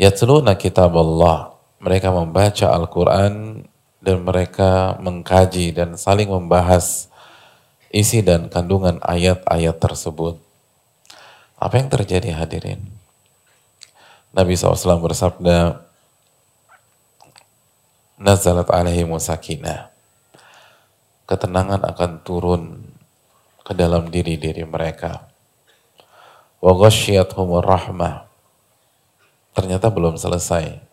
Yatluna kitab Allah. Mereka membaca Al-Quran dan mereka mengkaji dan saling membahas isi dan kandungan ayat-ayat tersebut. Apa yang terjadi hadirin? Nabi SAW bersabda, Nazalat alaihi musakina. Ketenangan akan turun ke dalam diri-diri mereka. Wa rahmah. Ternyata belum selesai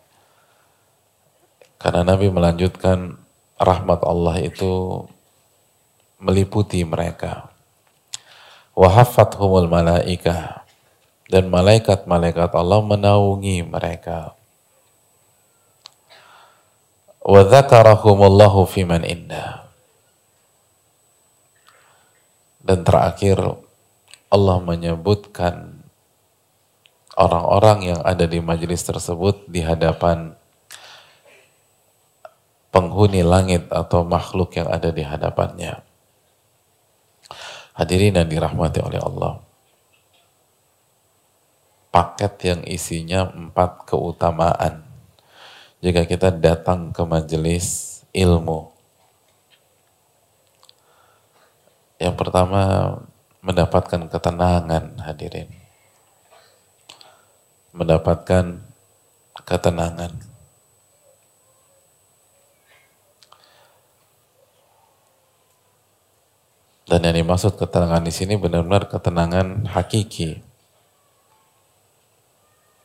karena Nabi melanjutkan rahmat Allah itu meliputi mereka. Wahafat humul malaika dan malaikat-malaikat Allah menaungi mereka. Wa dzakarahumullahu fiman indah. Dan terakhir Allah menyebutkan orang-orang yang ada di majelis tersebut di hadapan penghuni langit atau makhluk yang ada di hadapannya. Hadirin yang dirahmati oleh Allah. Paket yang isinya empat keutamaan. Jika kita datang ke majelis ilmu. Yang pertama, mendapatkan ketenangan hadirin. Mendapatkan ketenangan. Dan yang dimaksud ketenangan di sini benar-benar ketenangan hakiki.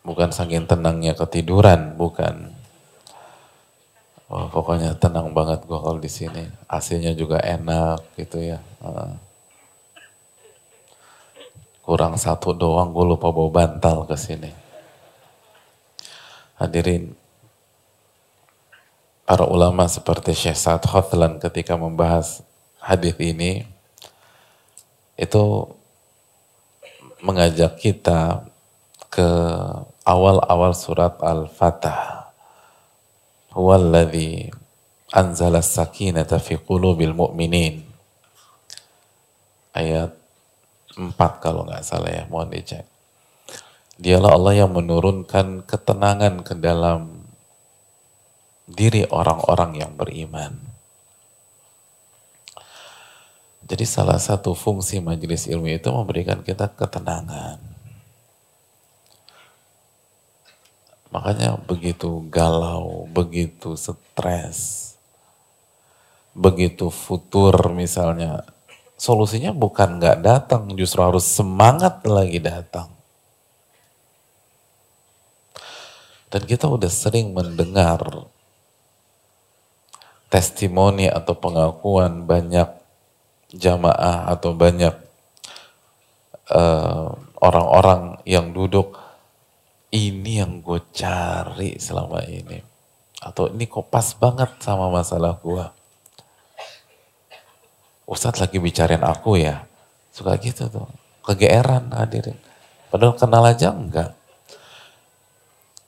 Bukan saking tenangnya ketiduran, bukan. Oh, pokoknya tenang banget gua kalau di sini. AC-nya juga enak gitu ya. Kurang satu doang, gue lupa bawa bantal ke sini. Hadirin, para ulama seperti Syekh Sa'ad Khotlan ketika membahas hadis ini, itu mengajak kita ke awal-awal surat Al-Fatah. Huwallazi anzala sakinata fi qulubil mu'minin. Ayat 4 kalau nggak salah ya, mohon dicek. Dialah Allah yang menurunkan ketenangan ke dalam diri orang-orang yang beriman. Jadi salah satu fungsi majelis ilmu itu memberikan kita ketenangan. Makanya begitu galau, begitu stres, begitu futur misalnya, solusinya bukan nggak datang, justru harus semangat lagi datang. Dan kita udah sering mendengar testimoni atau pengakuan banyak jamaah atau banyak eh, orang-orang uh, yang duduk ini yang gue cari selama ini. Atau ini kok pas banget sama masalah gue Ustadz lagi bicarain aku ya. Suka gitu tuh. Kegeeran hadirin. Padahal kenal aja enggak.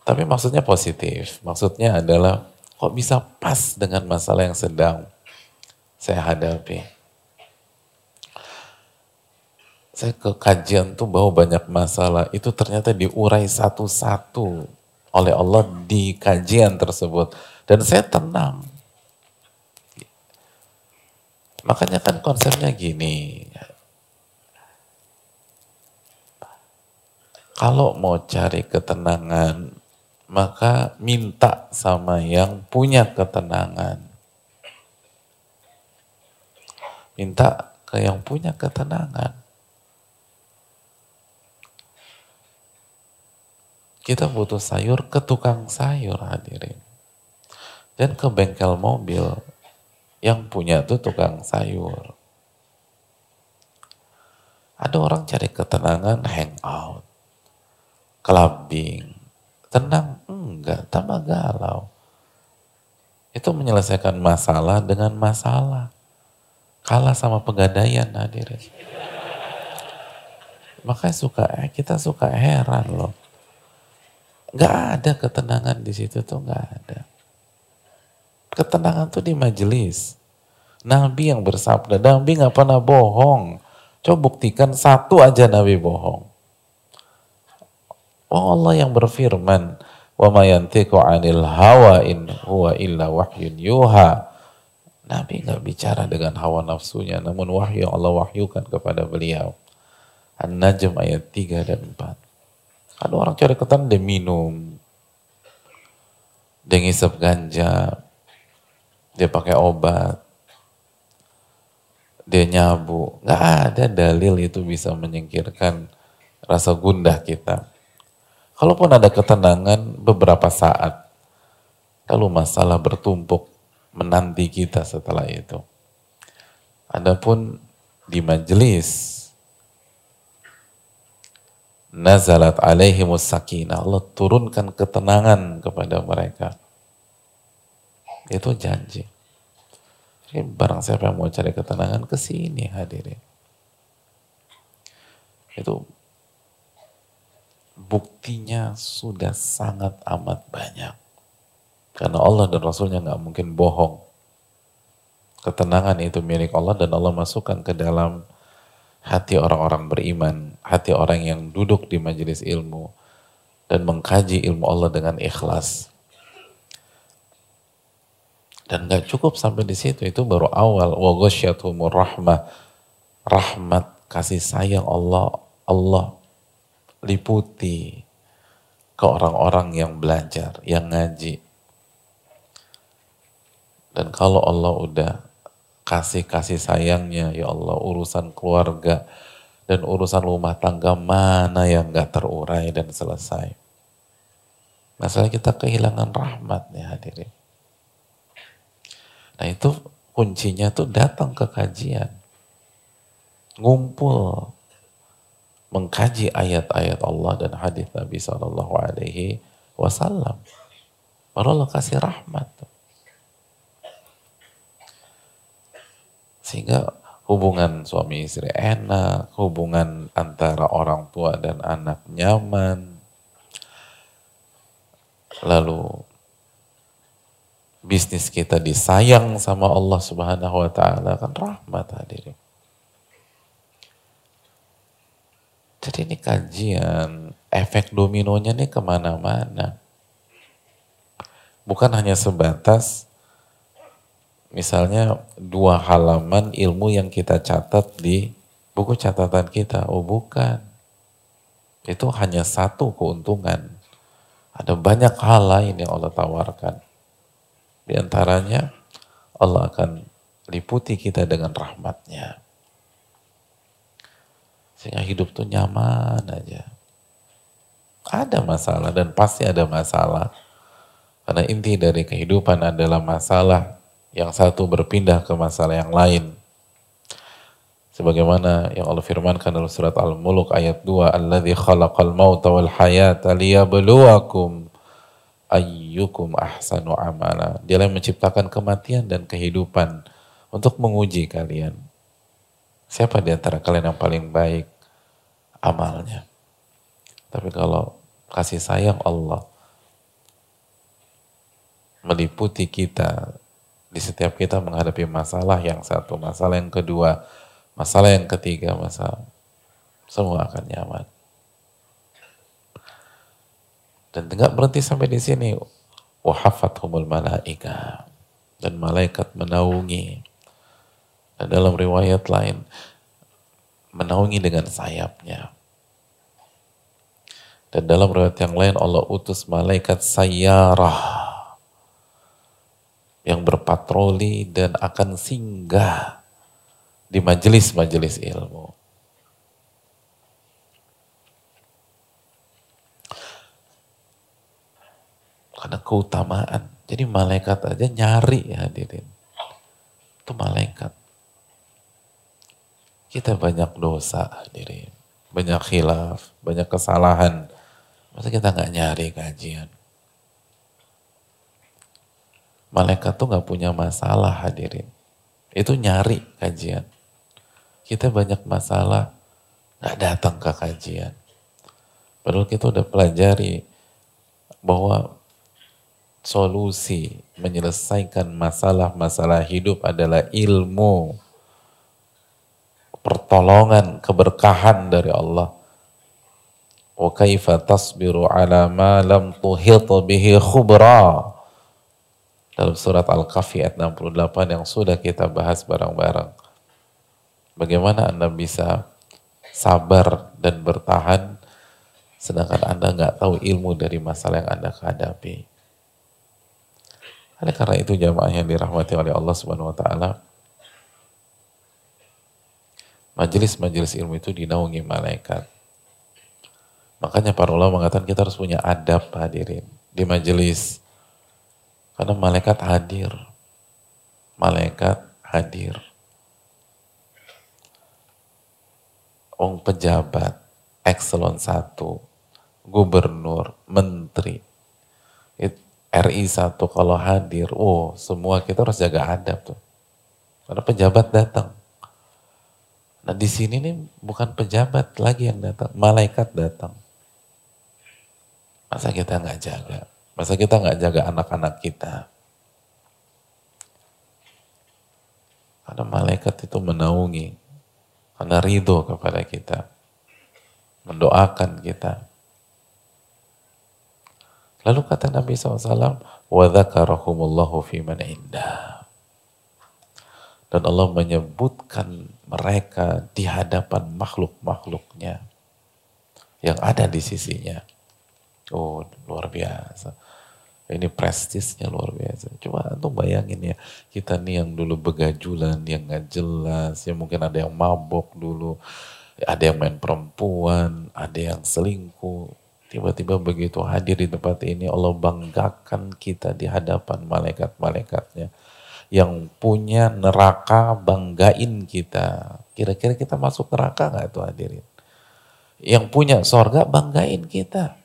Tapi maksudnya positif. Maksudnya adalah kok bisa pas dengan masalah yang sedang saya hadapi. Saya ke kajian tuh bawa banyak masalah, itu ternyata diurai satu-satu oleh Allah di kajian tersebut. Dan saya tenang. Makanya kan konsepnya gini, kalau mau cari ketenangan, maka minta sama yang punya ketenangan. Minta ke yang punya ketenangan. Kita butuh sayur ke tukang sayur hadirin. Dan ke bengkel mobil yang punya tuh tukang sayur. Ada orang cari ketenangan hangout clubbing, tenang, enggak, tambah galau. Itu menyelesaikan masalah dengan masalah. Kalah sama pegadaian hadirin. Makanya suka, eh, kita suka heran loh. Gak ada ketenangan di situ tuh gak ada. Ketenangan tuh di majelis. Nabi yang bersabda, Nabi gak pernah bohong. Coba buktikan satu aja Nabi bohong. Oh Allah yang berfirman, "Wa ma yantiqu 'anil hawa in huwa illa wahyun yuha." Nabi nggak bicara dengan hawa nafsunya, namun wahyu Allah wahyukan kepada beliau. An-Najm ayat 3 dan 4. Ada orang cari ketan dia minum. Dia ngisep ganja. Dia pakai obat. Dia nyabu. Nggak ada dalil itu bisa menyingkirkan rasa gundah kita. Kalaupun ada ketenangan beberapa saat, lalu masalah bertumpuk menanti kita setelah itu. Adapun di majelis nazalat alaihimus sakinah. Allah turunkan ketenangan kepada mereka. Itu janji. Jadi barang siapa yang mau cari ketenangan ke sini hadirin. Itu buktinya sudah sangat amat banyak. Karena Allah dan Rasulnya nggak mungkin bohong. Ketenangan itu milik Allah dan Allah masukkan ke dalam hati orang-orang beriman, hati orang yang duduk di majelis ilmu dan mengkaji ilmu Allah dengan ikhlas. Dan nggak cukup sampai di situ, itu baru awal. Wa rahmah, rahmat kasih sayang Allah, Allah liputi ke orang-orang yang belajar, yang ngaji. Dan kalau Allah udah kasih kasih sayangnya, ya Allah urusan keluarga dan urusan rumah tangga mana yang gak terurai dan selesai. Masalah kita kehilangan rahmat nih hadirin. Nah itu kuncinya tuh datang ke kajian. Ngumpul mengkaji ayat-ayat Allah dan hadis Nabi Shallallahu Alaihi Wasallam. Allah kasih rahmat. Sehingga hubungan suami istri enak, hubungan antara orang tua dan anak nyaman. Lalu bisnis kita disayang sama Allah Subhanahu wa taala kan rahmat hadirin. Jadi ini kajian, efek dominonya nih ke mana-mana. Bukan hanya sebatas misalnya dua halaman ilmu yang kita catat di buku catatan kita. Oh bukan. Itu hanya satu keuntungan. Ada banyak hal lain yang Allah tawarkan. Di antaranya Allah akan liputi kita dengan rahmatnya. Sehingga hidup tuh nyaman aja. Ada masalah dan pasti ada masalah. Karena inti dari kehidupan adalah masalah. Yang satu berpindah ke masalah yang lain. Sebagaimana yang Allah firmankan dalam surat Al-Muluk ayat 2. Alladhi khalaqal mauta wal hayata liyabluwakum ayyukum ahsanu amala. Dia yang menciptakan kematian dan kehidupan untuk menguji kalian. Siapa di antara kalian yang paling baik? amalnya. Tapi kalau kasih sayang Allah meliputi kita Di setiap kita menghadapi masalah yang satu, masalah yang kedua, masalah yang ketiga, masalah semua akan nyaman. Dan tidak berhenti sampai di sini. Wahafathumul malaika. Dan malaikat menaungi. Dan dalam riwayat lain, menaungi dengan sayapnya. Dan dalam riwayat yang lain Allah utus malaikat sayyarah yang berpatroli dan akan singgah di majelis-majelis ilmu. Karena keutamaan. Jadi malaikat aja nyari ya hadirin. Itu malaikat. Kita banyak dosa hadirin. Banyak khilaf, banyak kesalahan. Masa kita nggak nyari kajian? Malaikat tuh nggak punya masalah hadirin. Itu nyari kajian. Kita banyak masalah nggak datang ke kajian. Padahal kita udah pelajari bahwa solusi menyelesaikan masalah-masalah hidup adalah ilmu, pertolongan, keberkahan dari Allah. Wa kaifa tasbiru ala ma lam tuhit bihi khubra dalam surat Al-Kahfi ayat 68 yang sudah kita bahas bareng-bareng. Bagaimana Anda bisa sabar dan bertahan sedangkan Anda nggak tahu ilmu dari masalah yang Anda hadapi. Oleh karena itu jamaah yang dirahmati oleh Allah Subhanahu wa taala majelis-majelis ilmu itu dinaungi malaikat. Makanya para ulama mengatakan kita harus punya adab hadirin di majelis karena malaikat hadir. Malaikat hadir. Ong pejabat, ekselon satu, gubernur, menteri, RI satu kalau hadir, oh semua kita harus jaga adab tuh. Karena pejabat datang. Nah di sini nih bukan pejabat lagi yang datang, malaikat datang. Masa kita nggak jaga? Masa kita nggak jaga anak-anak kita? Karena malaikat itu menaungi, karena ridho kepada kita, mendoakan kita. Lalu kata Nabi SAW, وَذَكَرَهُمُ فِي مَنْ indah. Dan Allah menyebutkan mereka di hadapan makhluk-makhluknya yang ada di sisinya. Oh, luar biasa. Ini prestisnya luar biasa. Coba antum bayangin ya, kita nih yang dulu begajulan, yang nggak jelas, ya mungkin ada yang mabok dulu, ada yang main perempuan, ada yang selingkuh. Tiba-tiba begitu hadir di tempat ini, Allah banggakan kita di hadapan malaikat-malaikatnya. Yang punya neraka banggain kita. Kira-kira kita masuk neraka nggak itu hadirin? Yang punya sorga banggain kita.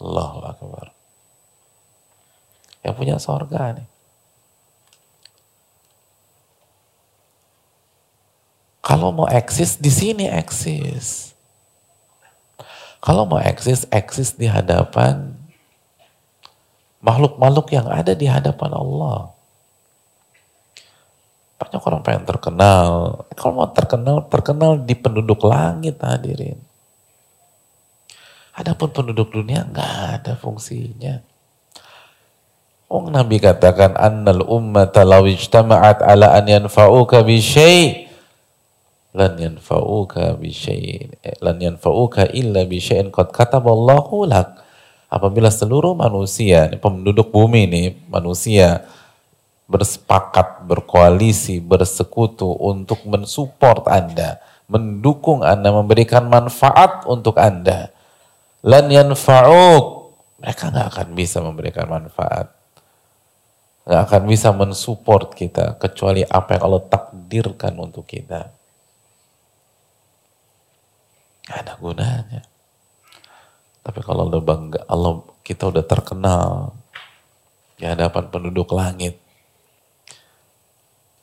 Allahu Akbar yang punya sorga nih. Kalau mau eksis di sini eksis. Kalau mau eksis, eksis di hadapan makhluk-makhluk yang ada di hadapan Allah. Banyak orang pengen terkenal. Kalau mau terkenal, terkenal di penduduk langit hadirin. Adapun penduduk dunia nggak ada fungsinya. Oh Nabi katakan annal ummata law ijtama'at ala an yanfa'uka bi syai' lan yanfa'uka bi syai' lan yanfa'uka illa bi syai'in qad kataballahu lak. Apabila seluruh manusia, penduduk bumi ini, manusia bersepakat, berkoalisi, bersekutu untuk mensupport Anda, mendukung Anda, memberikan manfaat untuk Anda. Lan yanfa'uk, mereka nggak akan bisa memberikan manfaat nggak akan bisa mensupport kita kecuali apa yang Allah takdirkan untuk kita. Gak ada gunanya. Tapi kalau Allah bangga, Allah kita udah terkenal di hadapan penduduk langit.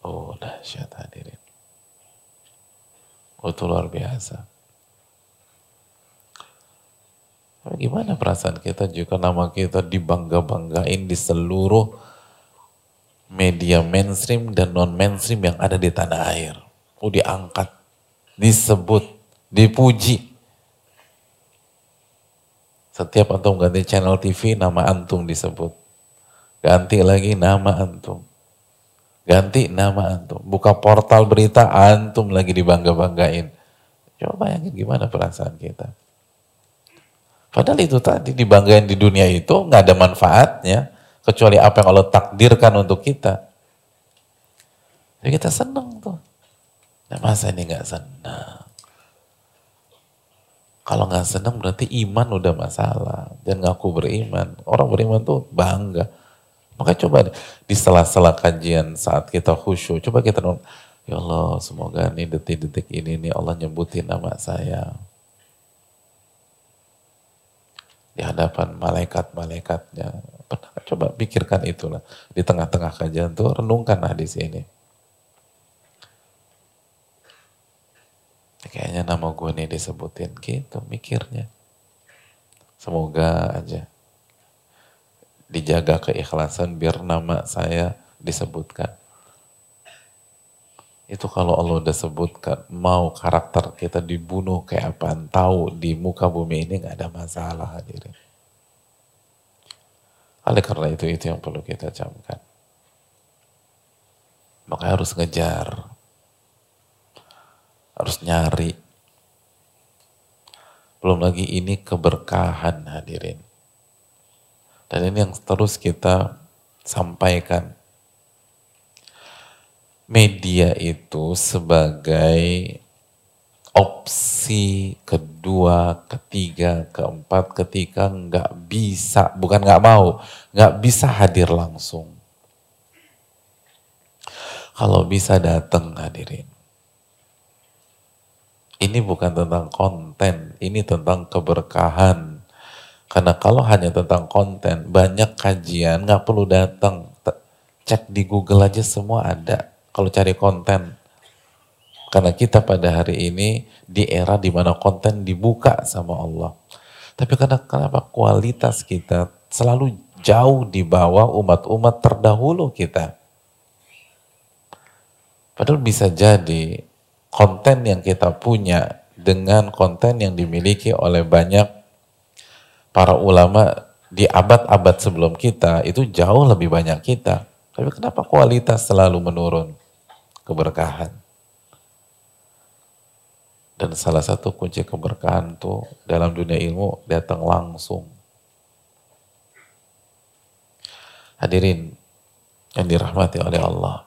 Oh dahsyat hadirin. Oh itu luar biasa. Gimana perasaan kita jika nama kita dibangga-banggain di seluruh media mainstream dan non mainstream yang ada di tanah air. Oh diangkat, disebut, dipuji. Setiap antum ganti channel TV, nama antum disebut. Ganti lagi nama antum. Ganti nama antum. Buka portal berita, antum lagi dibangga-banggain. Coba bayangin gimana perasaan kita. Padahal itu tadi dibanggain di dunia itu nggak ada manfaatnya kecuali apa yang Allah takdirkan untuk kita. Jadi kita senang tuh. Nah masa ini nggak senang? Kalau nggak senang berarti iman udah masalah. Dan ngaku beriman. Orang beriman tuh bangga. Maka coba di sela-sela kajian saat kita khusyuk, coba kita ya Allah semoga nih detik-detik ini nih Allah nyebutin nama saya di hadapan malaikat-malaikatnya. Pernah coba pikirkan itulah. Di tengah-tengah kajian tuh renungkan hadis ini. Kayaknya nama gue nih disebutin gitu mikirnya. Semoga aja dijaga keikhlasan biar nama saya disebutkan. Itu kalau Allah udah sebutkan, mau karakter kita dibunuh kayak apa, tahu di muka bumi ini nggak ada masalah hadirin. Oleh karena itu, itu yang perlu kita camkan. Maka harus ngejar. Harus nyari. Belum lagi ini keberkahan hadirin. Dan ini yang terus kita sampaikan media itu sebagai opsi kedua, ketiga, keempat ketika nggak bisa, bukan nggak mau, nggak bisa hadir langsung. Kalau bisa datang hadirin. Ini bukan tentang konten, ini tentang keberkahan. Karena kalau hanya tentang konten, banyak kajian nggak perlu datang. Cek di Google aja semua ada kalau cari konten. Karena kita pada hari ini di era di mana konten dibuka sama Allah. Tapi karena kenapa kualitas kita selalu jauh di bawah umat-umat terdahulu kita. Padahal bisa jadi konten yang kita punya dengan konten yang dimiliki oleh banyak para ulama di abad-abad sebelum kita itu jauh lebih banyak kita. Tapi kenapa kualitas selalu menurun? Keberkahan. Dan salah satu kunci keberkahan itu dalam dunia ilmu datang langsung. Hadirin yang dirahmati oleh Allah.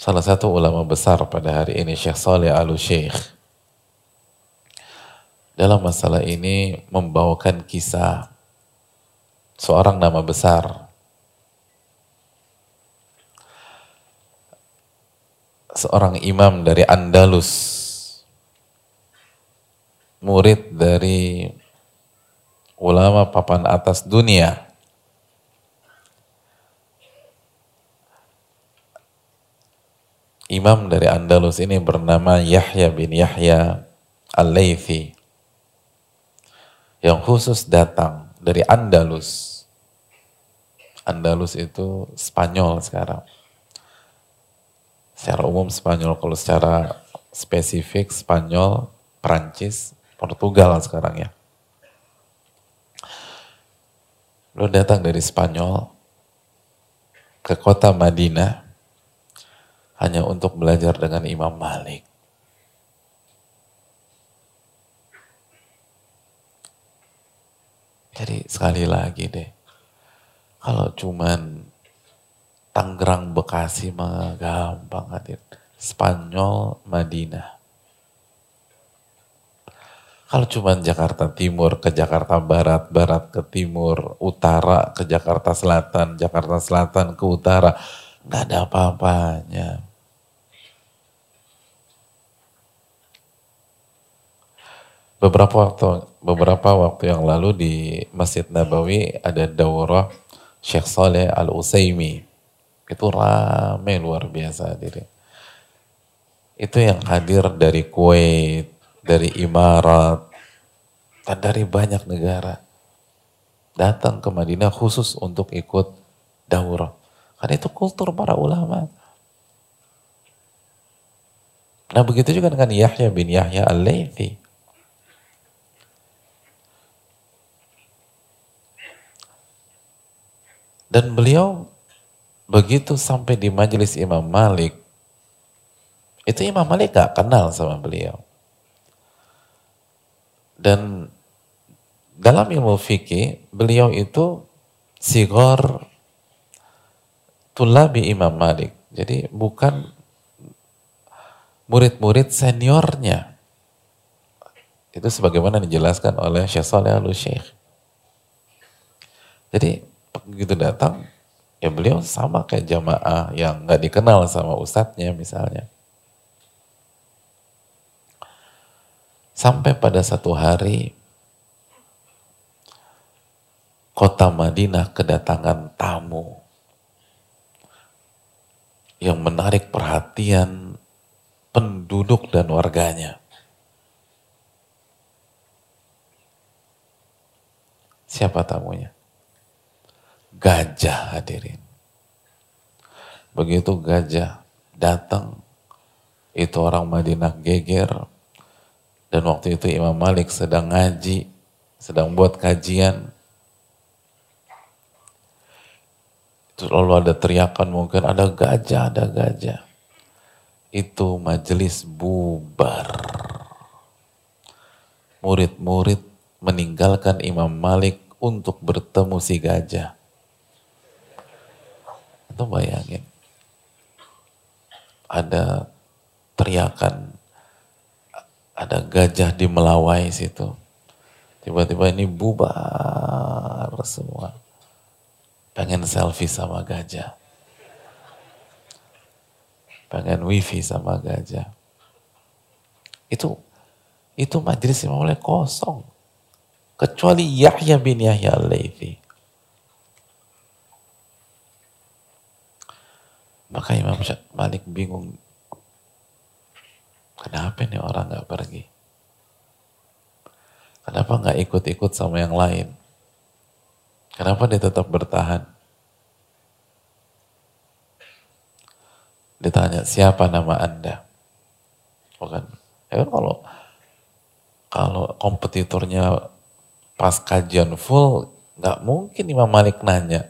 Salah satu ulama besar pada hari ini Syekh Saleh Al-Syekh dalam masalah ini membawakan kisah seorang nama besar seorang imam dari Andalus, murid dari ulama papan atas dunia. Imam dari Andalus ini bernama Yahya bin Yahya Al-Laythi yang khusus datang dari Andalus. Andalus itu Spanyol sekarang secara umum Spanyol, kalau secara spesifik Spanyol, Prancis, Portugal sekarang ya. Lo datang dari Spanyol ke kota Madinah hanya untuk belajar dengan Imam Malik. Jadi sekali lagi deh, kalau cuman Tangerang Bekasi mah gampang hadir. Spanyol Madinah. Kalau cuma Jakarta Timur ke Jakarta Barat, Barat ke Timur, Utara ke Jakarta Selatan, Jakarta Selatan ke Utara, nggak ada apa-apanya. Beberapa waktu beberapa waktu yang lalu di Masjid Nabawi ada daurah Syekh Saleh Al Utsaimin itu rame luar biasa diri. Itu yang hadir dari Kuwait, dari Imarat, dan dari banyak negara. Datang ke Madinah khusus untuk ikut daurah. Karena itu kultur para ulama. Nah begitu juga dengan Yahya bin Yahya al-Laythi. Dan beliau begitu sampai di majelis Imam Malik, itu Imam Malik gak kenal sama beliau. Dan dalam ilmu fikih, beliau itu sigor tulabi Imam Malik. Jadi bukan murid-murid seniornya. Itu sebagaimana dijelaskan oleh Syekh Saleh al. Jadi begitu datang, ya beliau sama kayak jamaah yang nggak dikenal sama ustadznya misalnya. Sampai pada satu hari, kota Madinah kedatangan tamu yang menarik perhatian penduduk dan warganya. Siapa tamunya? Gajah hadirin. Begitu gajah datang, itu orang Madinah geger. Dan waktu itu Imam Malik sedang ngaji, sedang buat kajian. Terus lalu ada teriakan mungkin ada gajah, ada gajah itu majelis bubar. Murid-murid meninggalkan Imam Malik untuk bertemu si gajah. Itu bayangin. Ada teriakan, ada gajah di Melawai situ. Tiba-tiba ini bubar semua. Pengen selfie sama gajah pengen wifi sama gajah. Itu itu majelis Imam Malik kosong. Kecuali Yahya bin Yahya al-Laythi. Maka Imam Malik bingung. Kenapa nih orang nggak pergi? Kenapa nggak ikut-ikut sama yang lain? Kenapa dia tetap bertahan? Ditanya, siapa nama Anda? Bukan. Ya kan kalau kalau kompetitornya pas kajian full, nggak mungkin Imam Malik nanya.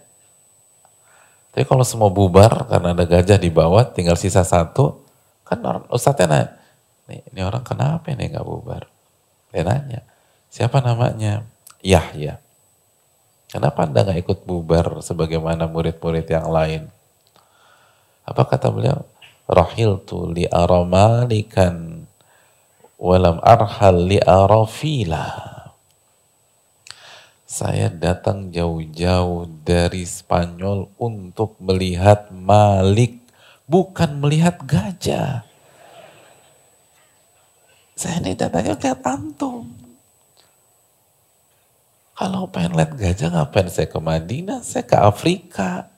Tapi kalau semua bubar karena ada gajah di bawah, tinggal sisa satu, kan orang, Ustadznya nanya, ini, ini orang kenapa ini nggak bubar? Dia nanya, siapa namanya? Yahya. Kenapa anda nggak ikut bubar sebagaimana murid-murid yang lain? Apa kata beliau? Rahil tu li aramalikan walam arhal li arafila. Saya datang jauh-jauh dari Spanyol untuk melihat Malik, bukan melihat gajah. Saya ini datangnya lihat antum. Kalau pengen lihat gajah ngapain saya ke Madinah, saya ke Afrika.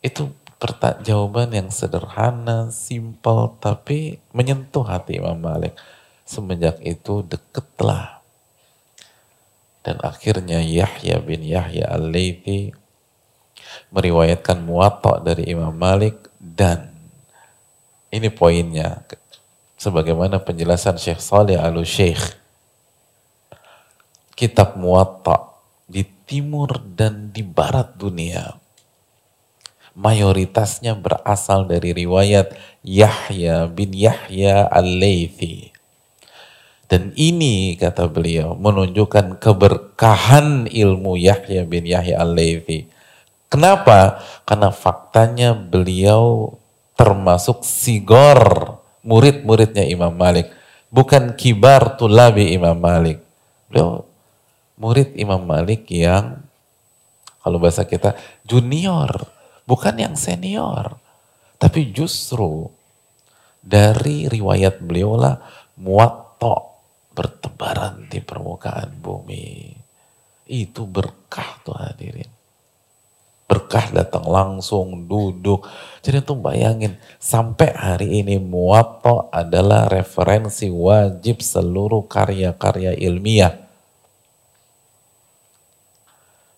Itu jawaban yang sederhana, simpel, tapi menyentuh hati Imam Malik. Semenjak itu deketlah. Dan akhirnya Yahya bin Yahya al-Laythi meriwayatkan muwatta dari Imam Malik dan ini poinnya sebagaimana penjelasan Syekh Saleh al-Syekh kitab muwatta di timur dan di barat dunia mayoritasnya berasal dari riwayat Yahya bin Yahya al-Laythi. Dan ini kata beliau menunjukkan keberkahan ilmu Yahya bin Yahya al-Laythi. Kenapa? Karena faktanya beliau termasuk sigor murid-muridnya Imam Malik. Bukan kibar tulabi Imam Malik. Beliau murid Imam Malik yang kalau bahasa kita junior bukan yang senior. Tapi justru dari riwayat beliau lah muatto bertebaran di permukaan bumi. Itu berkah tuh hadirin. Berkah datang langsung duduk. Jadi tuh bayangin sampai hari ini muatto adalah referensi wajib seluruh karya-karya ilmiah.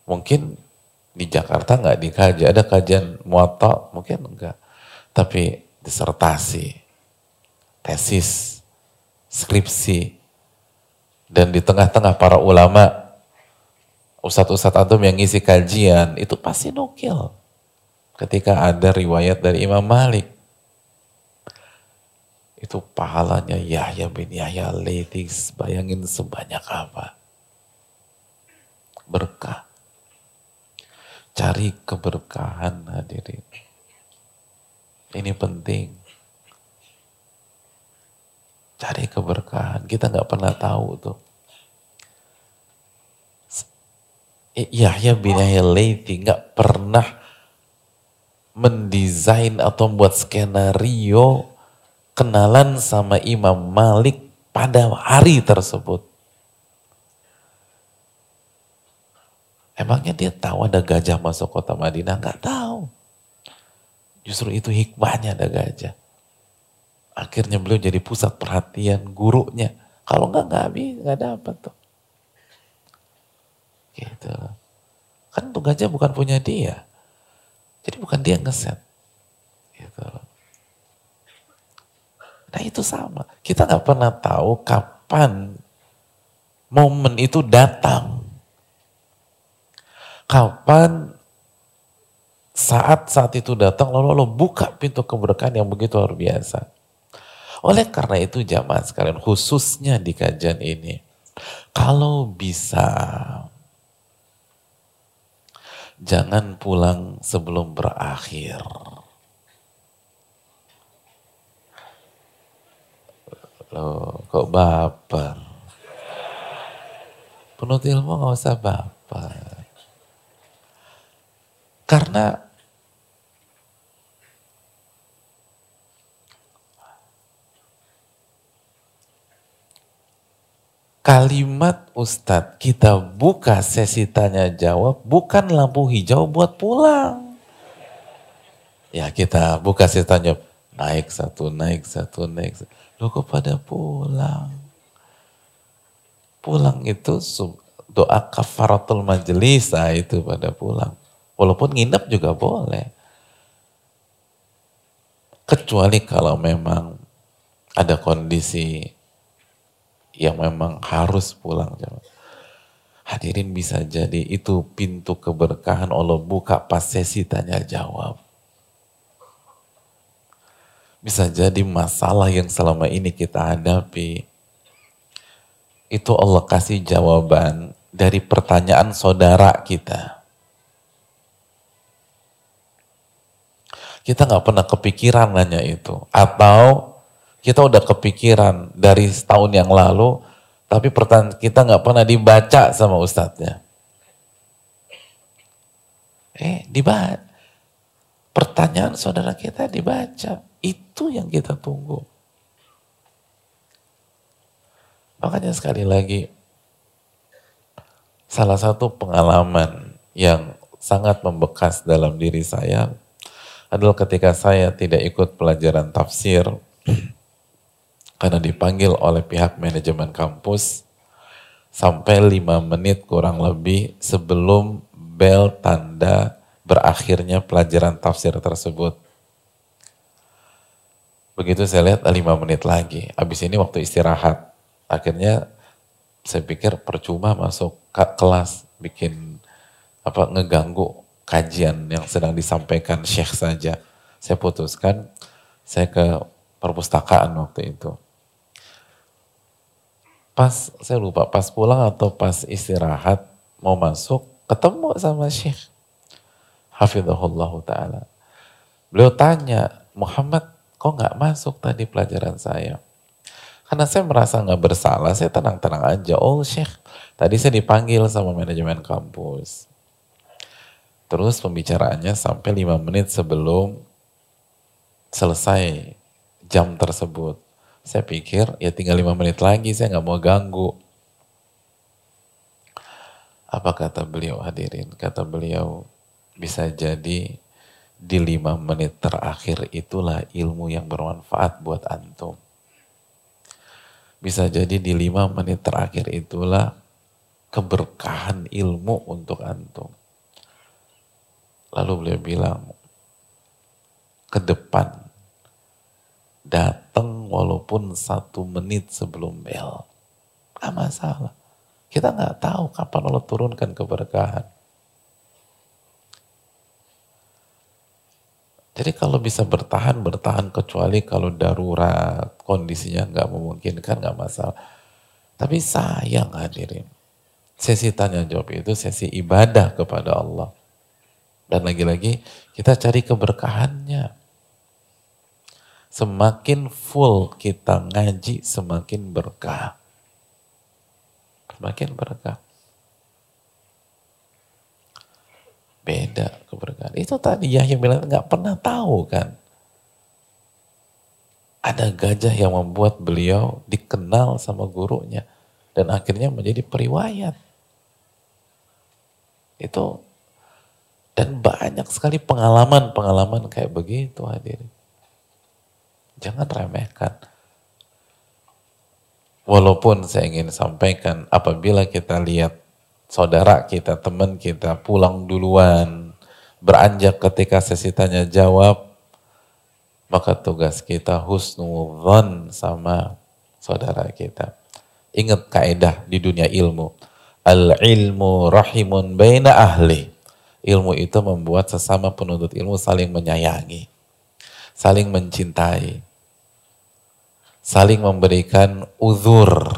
Mungkin Di Jakarta nggak dikaji, ada kajian muatak mungkin enggak. Tapi disertasi, tesis, skripsi, dan di tengah-tengah para ulama, ustadz-ustadz antum yang ngisi kajian, itu pasti nukil. Ketika ada riwayat dari Imam Malik. Itu pahalanya Yahya bin Yahya Letis, bayangin sebanyak apa. Berkah. Cari keberkahan hadirin. Ini penting. Cari keberkahan. Kita nggak pernah tahu tuh. Yahya bin Yahya Leiti nggak pernah mendesain atau membuat skenario kenalan sama Imam Malik pada hari tersebut. Emangnya dia tahu ada gajah masuk kota Madinah? Nggak tahu. Justru itu hikmahnya ada gajah. Akhirnya beliau jadi pusat perhatian gurunya. Kalau nggak nggak habis, nggak dapat tuh. Gitu. Kan gajah bukan punya dia. Jadi bukan dia ngeset. Gitu. Nah itu sama. Kita nggak pernah tahu kapan momen itu datang. Kapan saat-saat itu datang lalu Allah buka pintu keberkahan yang begitu luar biasa. Oleh karena itu jamaah sekalian khususnya di kajian ini. Kalau bisa jangan pulang sebelum berakhir. Loh, kok baper? Penuh ilmu gak usah baper. Karena kalimat Ustadz kita buka sesi tanya jawab bukan lampu hijau buat pulang. Ya kita buka sesi tanya jawab. Naik satu, naik satu, naik satu. Kok pada pulang? Pulang itu doa kafaratul majelis, nah itu pada pulang. Walaupun nginep juga boleh. Kecuali kalau memang ada kondisi yang memang harus pulang. Hadirin bisa jadi itu pintu keberkahan Allah buka pas sesi tanya jawab. Bisa jadi masalah yang selama ini kita hadapi. Itu Allah kasih jawaban dari pertanyaan saudara kita. kita nggak pernah kepikiran nanya itu. Atau kita udah kepikiran dari setahun yang lalu, tapi pertanyaan kita nggak pernah dibaca sama ustadznya. Eh, dibaca. Pertanyaan saudara kita dibaca. Itu yang kita tunggu. Makanya sekali lagi, salah satu pengalaman yang sangat membekas dalam diri saya adalah ketika saya tidak ikut pelajaran tafsir karena dipanggil oleh pihak manajemen kampus sampai lima menit kurang lebih sebelum bel tanda berakhirnya pelajaran tafsir tersebut. Begitu saya lihat lima menit lagi, habis ini waktu istirahat. Akhirnya saya pikir percuma masuk ke kelas bikin apa ngeganggu kajian yang sedang disampaikan Syekh saja. Saya putuskan, saya ke perpustakaan waktu itu. Pas, saya lupa, pas pulang atau pas istirahat, mau masuk, ketemu sama Syekh. Hafizahullah ta'ala. Beliau tanya, Muhammad kok nggak masuk tadi pelajaran saya? Karena saya merasa nggak bersalah, saya tenang-tenang aja. Oh Syekh, tadi saya dipanggil sama manajemen kampus Terus pembicaraannya sampai lima menit sebelum selesai jam tersebut. Saya pikir ya tinggal lima menit lagi, saya nggak mau ganggu. Apa kata beliau hadirin? Kata beliau, bisa jadi di lima menit terakhir itulah ilmu yang bermanfaat buat antum. Bisa jadi di lima menit terakhir itulah keberkahan ilmu untuk antum. Lalu beliau bilang, ke depan, datang walaupun satu menit sebelum bel. Gak masalah. Kita nggak tahu kapan Allah turunkan keberkahan. Jadi kalau bisa bertahan, bertahan kecuali kalau darurat, kondisinya nggak memungkinkan, nggak masalah. Tapi sayang hadirin. Sesi tanya jawab itu sesi ibadah kepada Allah. Dan lagi-lagi kita cari keberkahannya. Semakin full kita ngaji, semakin berkah. Semakin berkah. Beda keberkahan. Itu tadi Yahya bilang nggak pernah tahu kan. Ada gajah yang membuat beliau dikenal sama gurunya. Dan akhirnya menjadi periwayat. Itu dan banyak sekali pengalaman-pengalaman kayak begitu hadirin. Jangan remehkan. Walaupun saya ingin sampaikan apabila kita lihat saudara kita, teman kita pulang duluan, beranjak ketika sesi tanya jawab, maka tugas kita husnudhan sama saudara kita. Ingat kaidah di dunia ilmu. Al-ilmu rahimun baina ahli. Ilmu itu membuat sesama penuntut ilmu saling menyayangi, saling mencintai, saling memberikan uzur.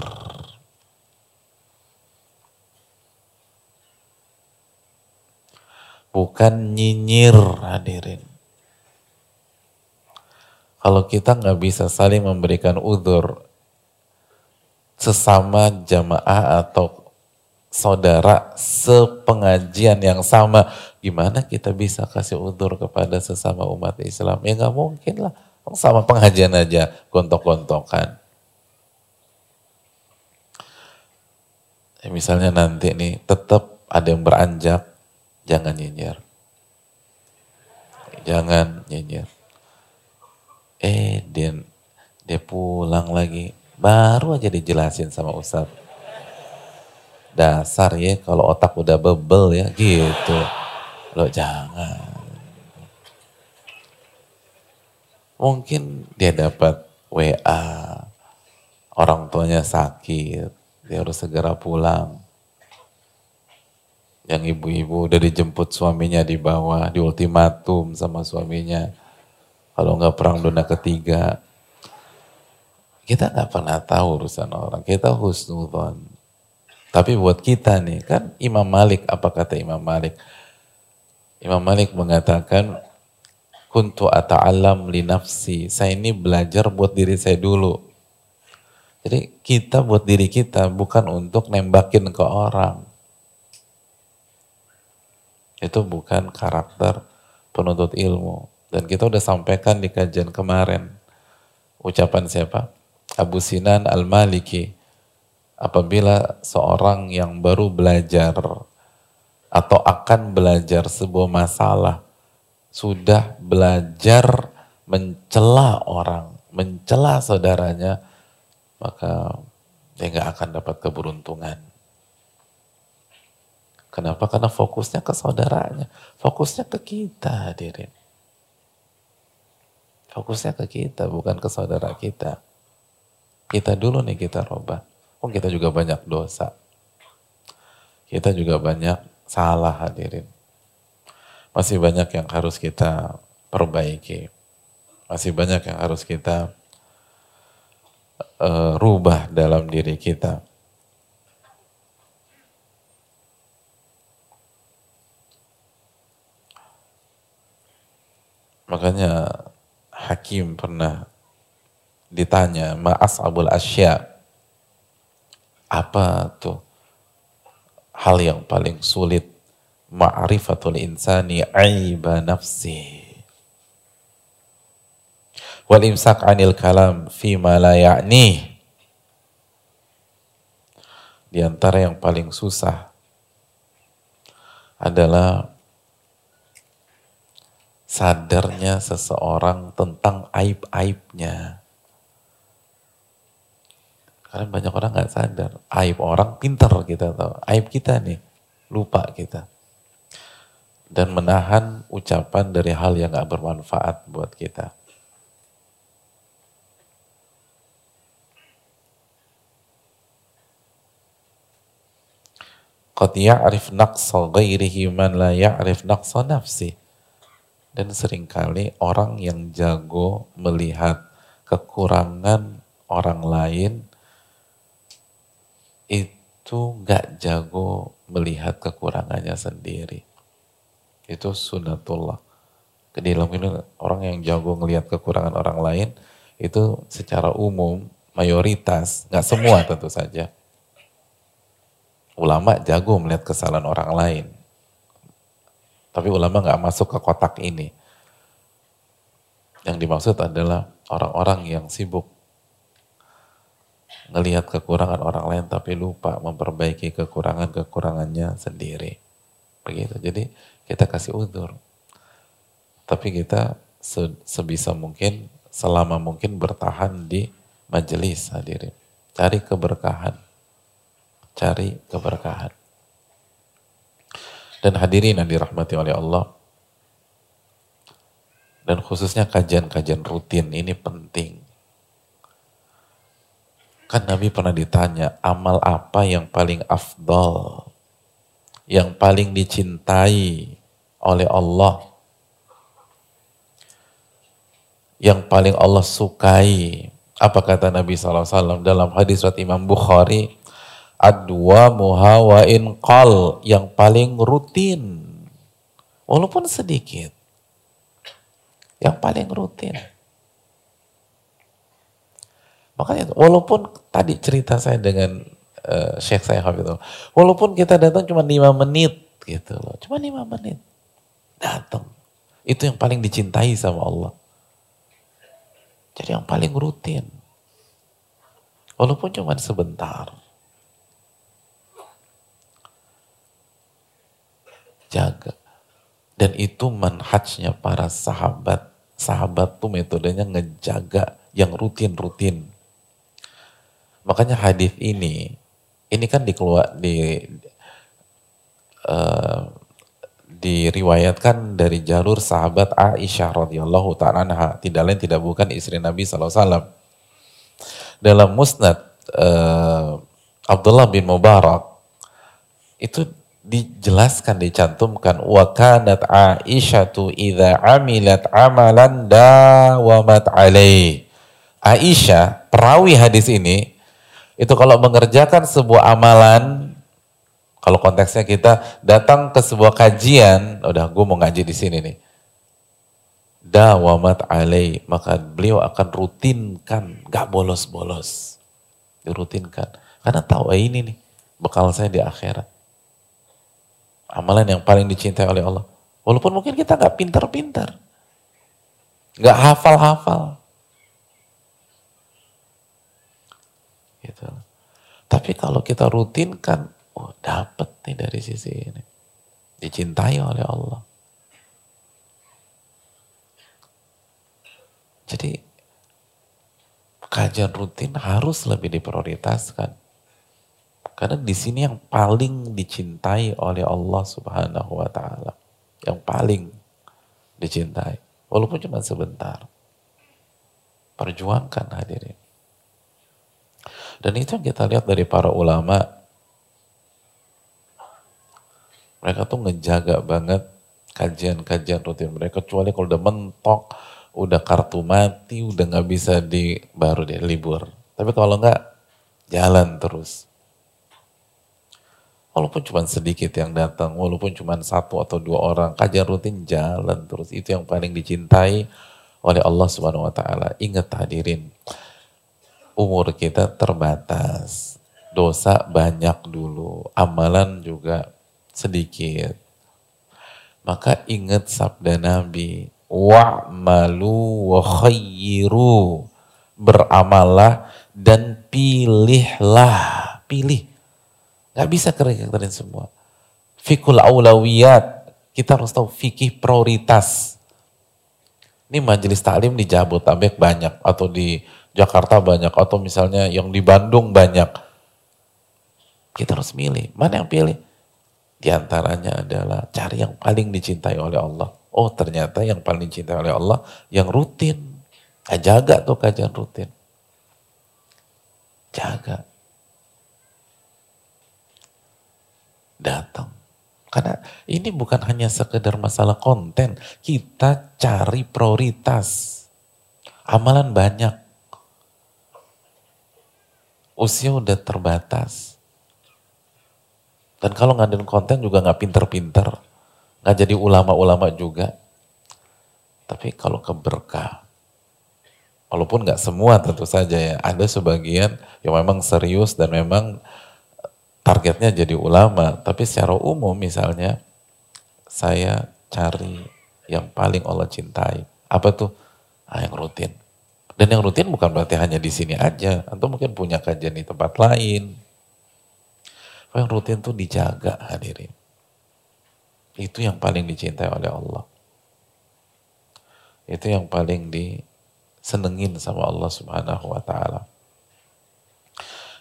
Bukan nyinyir hadirin. Kalau kita nggak bisa saling memberikan uzur sesama jamaah atau saudara sepengajian yang sama, gimana kita bisa kasih uzur kepada sesama umat Islam? Ya nggak mungkin lah sama pengajian aja gontok-gontokan. Ya, misalnya nanti nih tetap ada yang beranjak, jangan nyinyir. Jangan nyinyir. Eh dia, dia pulang lagi. Baru aja dijelasin sama Ustaz. Dasar ya kalau otak udah bebel ya gitu. Lo jangan. Mungkin dia dapat WA, orang tuanya sakit, dia harus segera pulang. Yang ibu-ibu udah dijemput suaminya di bawah, di ultimatum sama suaminya. Kalau nggak perang dunia ketiga, kita nggak pernah tahu urusan orang. Kita husnudon. Tapi buat kita nih, kan Imam Malik, apa kata Imam Malik? Imam Malik mengatakan, kuntu ata'alam li nafsi. Saya ini belajar buat diri saya dulu. Jadi kita buat diri kita bukan untuk nembakin ke orang. Itu bukan karakter penuntut ilmu. Dan kita udah sampaikan di kajian kemarin. Ucapan siapa? Abu Sinan Al-Maliki. Apabila seorang yang baru belajar atau akan belajar sebuah masalah, sudah belajar mencela orang, mencela saudaranya, maka dia nggak akan dapat keberuntungan. Kenapa? Karena fokusnya ke saudaranya, fokusnya ke kita, hadirin. Fokusnya ke kita, bukan ke saudara kita. Kita dulu nih kita robah. Oh kita juga banyak dosa. Kita juga banyak salah hadirin. Masih banyak yang harus kita perbaiki. Masih banyak yang harus kita uh, rubah dalam diri kita. Makanya Hakim pernah ditanya, Ma'as Abul Asya, apa tuh hal yang paling sulit ma'rifatul insani aiba nafsi wal imsak anil kalam fi ma la ya'ni di antara yang paling susah adalah sadarnya seseorang tentang aib-aibnya. Karena banyak orang nggak sadar. Aib orang pinter kita tahu. Aib kita nih, lupa kita. Dan menahan ucapan dari hal yang gak bermanfaat buat kita. Qad ya'rif naqsa ghairihi man la ya'rif naqsa nafsi. Dan sering kali orang yang jago melihat kekurangan orang lain itu gak jago melihat kekurangannya sendiri. Itu sunatullah. Dalam ini orang yang jago melihat kekurangan orang lain itu secara umum mayoritas, nggak semua tentu saja. Ulama jago melihat kesalahan orang lain. Tapi ulama nggak masuk ke kotak ini. Yang dimaksud adalah orang-orang yang sibuk ngelihat kekurangan orang lain tapi lupa memperbaiki kekurangan-kekurangannya sendiri. Begitu. Jadi kita kasih udur. Tapi kita sebisa mungkin, selama mungkin bertahan di majelis hadirin. Cari keberkahan. Cari keberkahan. Dan hadirin yang dirahmati oleh Allah, dan khususnya kajian-kajian rutin ini penting. Kan Nabi pernah ditanya, amal apa yang paling afdol? Yang paling dicintai oleh Allah? Yang paling Allah sukai? Apa kata Nabi SAW dalam hadis surat Imam Bukhari? Adwa muhawain qal yang paling rutin. Walaupun sedikit. Yang paling rutin. Makanya walaupun tadi cerita saya dengan uh, Syekh saya itu, walaupun kita datang cuma lima menit gitu loh, cuma lima menit datang, itu yang paling dicintai sama Allah. Jadi yang paling rutin, walaupun cuma sebentar. Jaga. Dan itu manhajnya para sahabat. Sahabat tuh metodenya ngejaga yang rutin-rutin. Makanya hadis ini, ini kan dikeluar di uh, diriwayatkan dari jalur sahabat Aisyah radhiyallahu taala tidak lain tidak bukan istri Nabi SAW. Dalam musnad uh, Abdullah bin Mubarak itu dijelaskan dicantumkan wa kanat Aisyatu idza amilat amalan dawamat alaih. Aisyah perawi hadis ini itu kalau mengerjakan sebuah amalan, kalau konteksnya kita datang ke sebuah kajian, udah gue mau ngaji di sini nih. Dawamat alai, maka beliau akan rutinkan, gak bolos-bolos. Dirutinkan. Karena tahu eh, ini nih, bekal saya di akhirat. Amalan yang paling dicintai oleh Allah. Walaupun mungkin kita gak pintar-pintar. Gak hafal-hafal. Gitu. Tapi kalau kita rutinkan, oh dapat nih dari sisi ini. Dicintai oleh Allah. Jadi kajian rutin harus lebih diprioritaskan. Karena di sini yang paling dicintai oleh Allah Subhanahu wa taala. Yang paling dicintai. Walaupun cuma sebentar. Perjuangkan hadirin. Dan itu yang kita lihat dari para ulama. Mereka tuh ngejaga banget kajian-kajian rutin mereka. Kecuali kalau udah mentok, udah kartu mati, udah nggak bisa di baru deh libur. Tapi kalau nggak, jalan terus. Walaupun cuma sedikit yang datang, walaupun cuma satu atau dua orang, kajian rutin jalan terus. Itu yang paling dicintai oleh Allah Subhanahu wa taala. Ingat hadirin, umur kita terbatas. Dosa banyak dulu, amalan juga sedikit. Maka ingat sabda Nabi, wa'malu wa khayyiru. Beramalah dan pilihlah. Pilih. Gak bisa keren semua. Fikul aulawiyat. Kita harus tahu fikih prioritas. Ini majelis taklim di Jabotabek banyak. Atau di Jakarta banyak atau misalnya yang di Bandung banyak. Kita harus milih. Mana yang pilih? Di antaranya adalah cari yang paling dicintai oleh Allah. Oh ternyata yang paling dicintai oleh Allah yang rutin. Nah, jaga tuh kajian rutin. Jaga. Datang. Karena ini bukan hanya sekedar masalah konten. Kita cari prioritas. Amalan banyak. Usia udah terbatas dan kalau ngadain konten juga nggak pinter-pinter, nggak jadi ulama-ulama juga. Tapi kalau keberkah, walaupun nggak semua tentu saja ya, ada sebagian yang memang serius dan memang targetnya jadi ulama. Tapi secara umum misalnya, saya cari yang paling Allah cintai. Apa tuh? Ah, yang rutin. Dan yang rutin bukan berarti hanya di sini aja, atau mungkin punya kajian di tempat lain, yang rutin tuh dijaga hadirin. Itu yang paling dicintai oleh Allah. Itu yang paling disenengin sama Allah subhanahu wa ta'ala.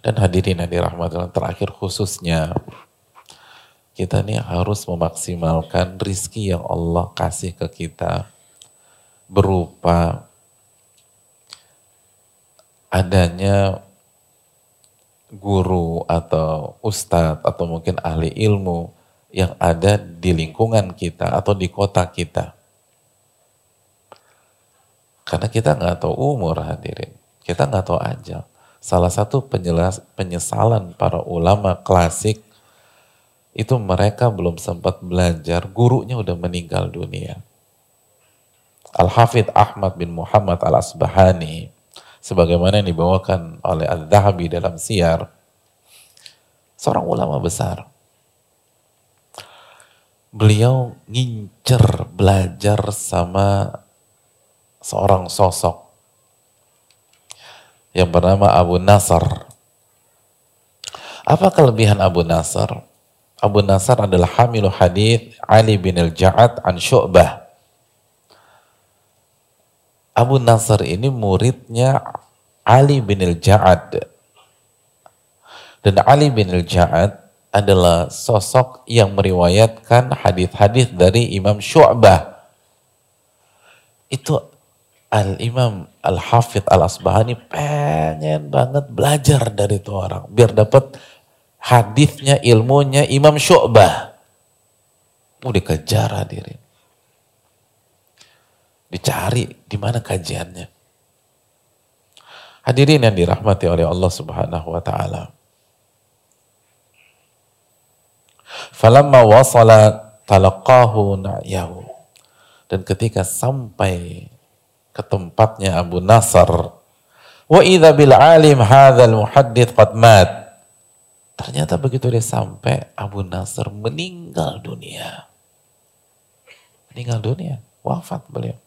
Dan hadirin yang dirahmati terakhir khususnya kita nih harus memaksimalkan rizki yang Allah kasih ke kita berupa adanya guru atau ustadz atau mungkin ahli ilmu yang ada di lingkungan kita atau di kota kita. Karena kita nggak tahu umur hadirin, kita nggak tahu aja. Salah satu penjelas, penyesalan para ulama klasik itu mereka belum sempat belajar, gurunya udah meninggal dunia. Al-Hafidh Ahmad bin Muhammad Al-Asbahani sebagaimana yang dibawakan oleh Al-Dhahabi dalam siar, seorang ulama besar. Beliau ngincer belajar sama seorang sosok yang bernama Abu Nasr. Apa kelebihan Abu Nasr? Abu Nasr adalah hamilu hadith Ali bin al-Ja'ad an Syu'bah Abu Nasr ini muridnya Ali bin al-Ja'ad. Dan Ali bin al-Ja'ad adalah sosok yang meriwayatkan hadis-hadis dari Imam Syu'bah. Itu Al-Imam Al-Hafidh Al-Asbahani pengen banget belajar dari itu orang. Biar dapat hadisnya, ilmunya Imam Syu'bah. Mau dikejar hadirin. Dicari di mana kajiannya. Hadirin yang dirahmati oleh Allah Subhanahu wa taala. Falamma wasala talaqahu na'yahu. Dan ketika sampai ke tempatnya Abu Nasr, wa idza bil alim hadzal muhaddits qad mat. Ternyata begitu dia sampai Abu Nasr meninggal dunia. Meninggal dunia, wafat beliau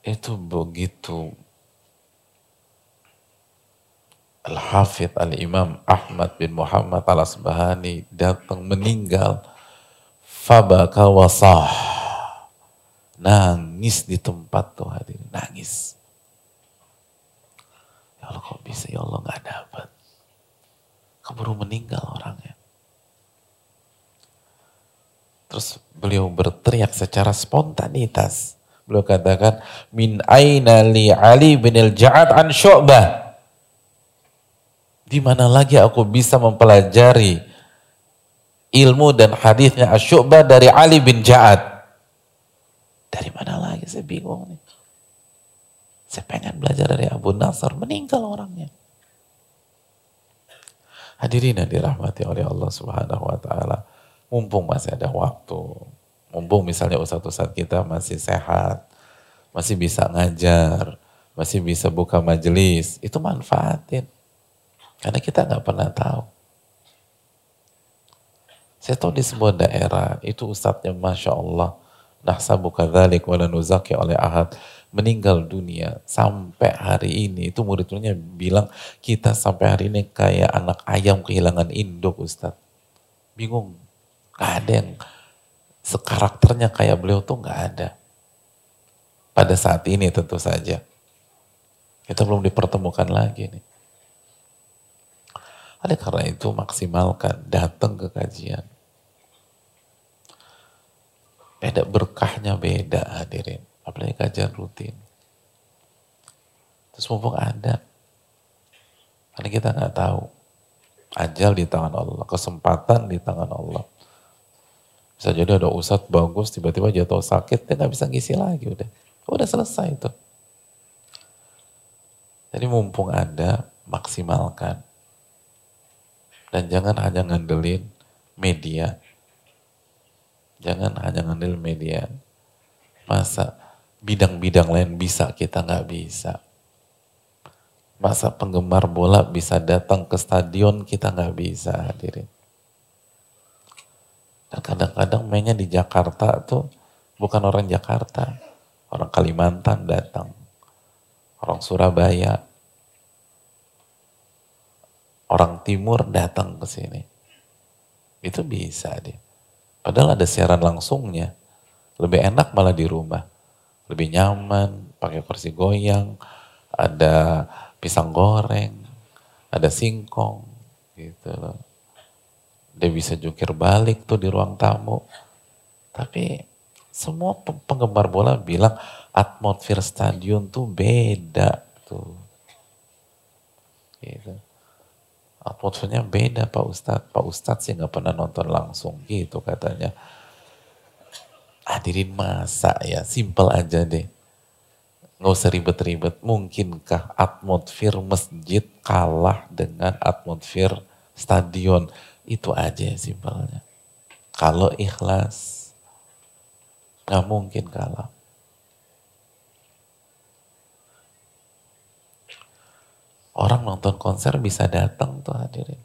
itu begitu. Al-Hafidh Al-Imam Ahmad bin Muhammad Al-Asbahani datang meninggal. Fabaka wasah nangis di tempat tuh hadir nangis. Ya Allah kok bisa? Ya Allah nggak dapat. Keburu meninggal orangnya. Terus beliau berteriak secara spontanitas Beliau katakan, min aina li Ali bin al-Ja'ad an Syu'bah. Di mana lagi aku bisa mempelajari ilmu dan hadisnya Asyu'bah dari Ali bin Ja'ad. Dari mana lagi saya bingung nih. Saya pengen belajar dari Abu Nasr, meninggal orangnya. Hadirin yang dirahmati oleh Allah Subhanahu wa taala. Mumpung masih ada waktu, Mumpung misalnya ustadz-ustadz kita masih sehat, masih bisa ngajar, masih bisa buka majelis, itu manfaatin. Karena kita nggak pernah tahu. Saya tahu di sebuah daerah, itu ustadznya Masya Allah, nahsabu kadzalik wala nuzaki oleh ahad, meninggal dunia sampai hari ini, itu murid-muridnya bilang, kita sampai hari ini kayak anak ayam kehilangan induk Ustadz. Bingung, gak ada yang sekarakternya kayak beliau tuh nggak ada. Pada saat ini tentu saja. Kita belum dipertemukan lagi nih. Oleh karena itu maksimalkan, datang ke kajian. Beda berkahnya beda hadirin. Apalagi kajian rutin. Terus mumpung ada. Karena kita nggak tahu. Ajal di tangan Allah. Kesempatan di tangan Allah. Bisa jadi ada ustadz bagus, tiba-tiba jatuh sakit, dia nggak bisa ngisi lagi udah. Udah selesai itu. Jadi mumpung ada, maksimalkan. Dan jangan hanya ngandelin media. Jangan hanya ngandelin media. Masa bidang-bidang lain bisa, kita nggak bisa. Masa penggemar bola bisa datang ke stadion, kita nggak bisa hadirin. Dan kadang-kadang mainnya di Jakarta tuh bukan orang Jakarta, orang Kalimantan datang, orang Surabaya, orang timur datang ke sini. Itu bisa dia. Padahal ada siaran langsungnya. Lebih enak malah di rumah. Lebih nyaman, pakai kursi goyang, ada pisang goreng, ada singkong, gitu loh. Dia bisa jungkir balik tuh di ruang tamu. Tapi semua penggemar bola bilang atmosfer stadion tuh beda tuh. Gitu atmosfernya beda Pak Ustadz. Pak Ustadz sih nggak pernah nonton langsung gitu katanya. Hadirin masa ya, simple aja deh. Nggak usah ribet-ribet. Mungkinkah atmosfer masjid kalah dengan atmosfer stadion? Itu aja ya simpelnya. Kalau ikhlas, nggak mungkin kalah. Orang nonton konser bisa datang tuh hadirin.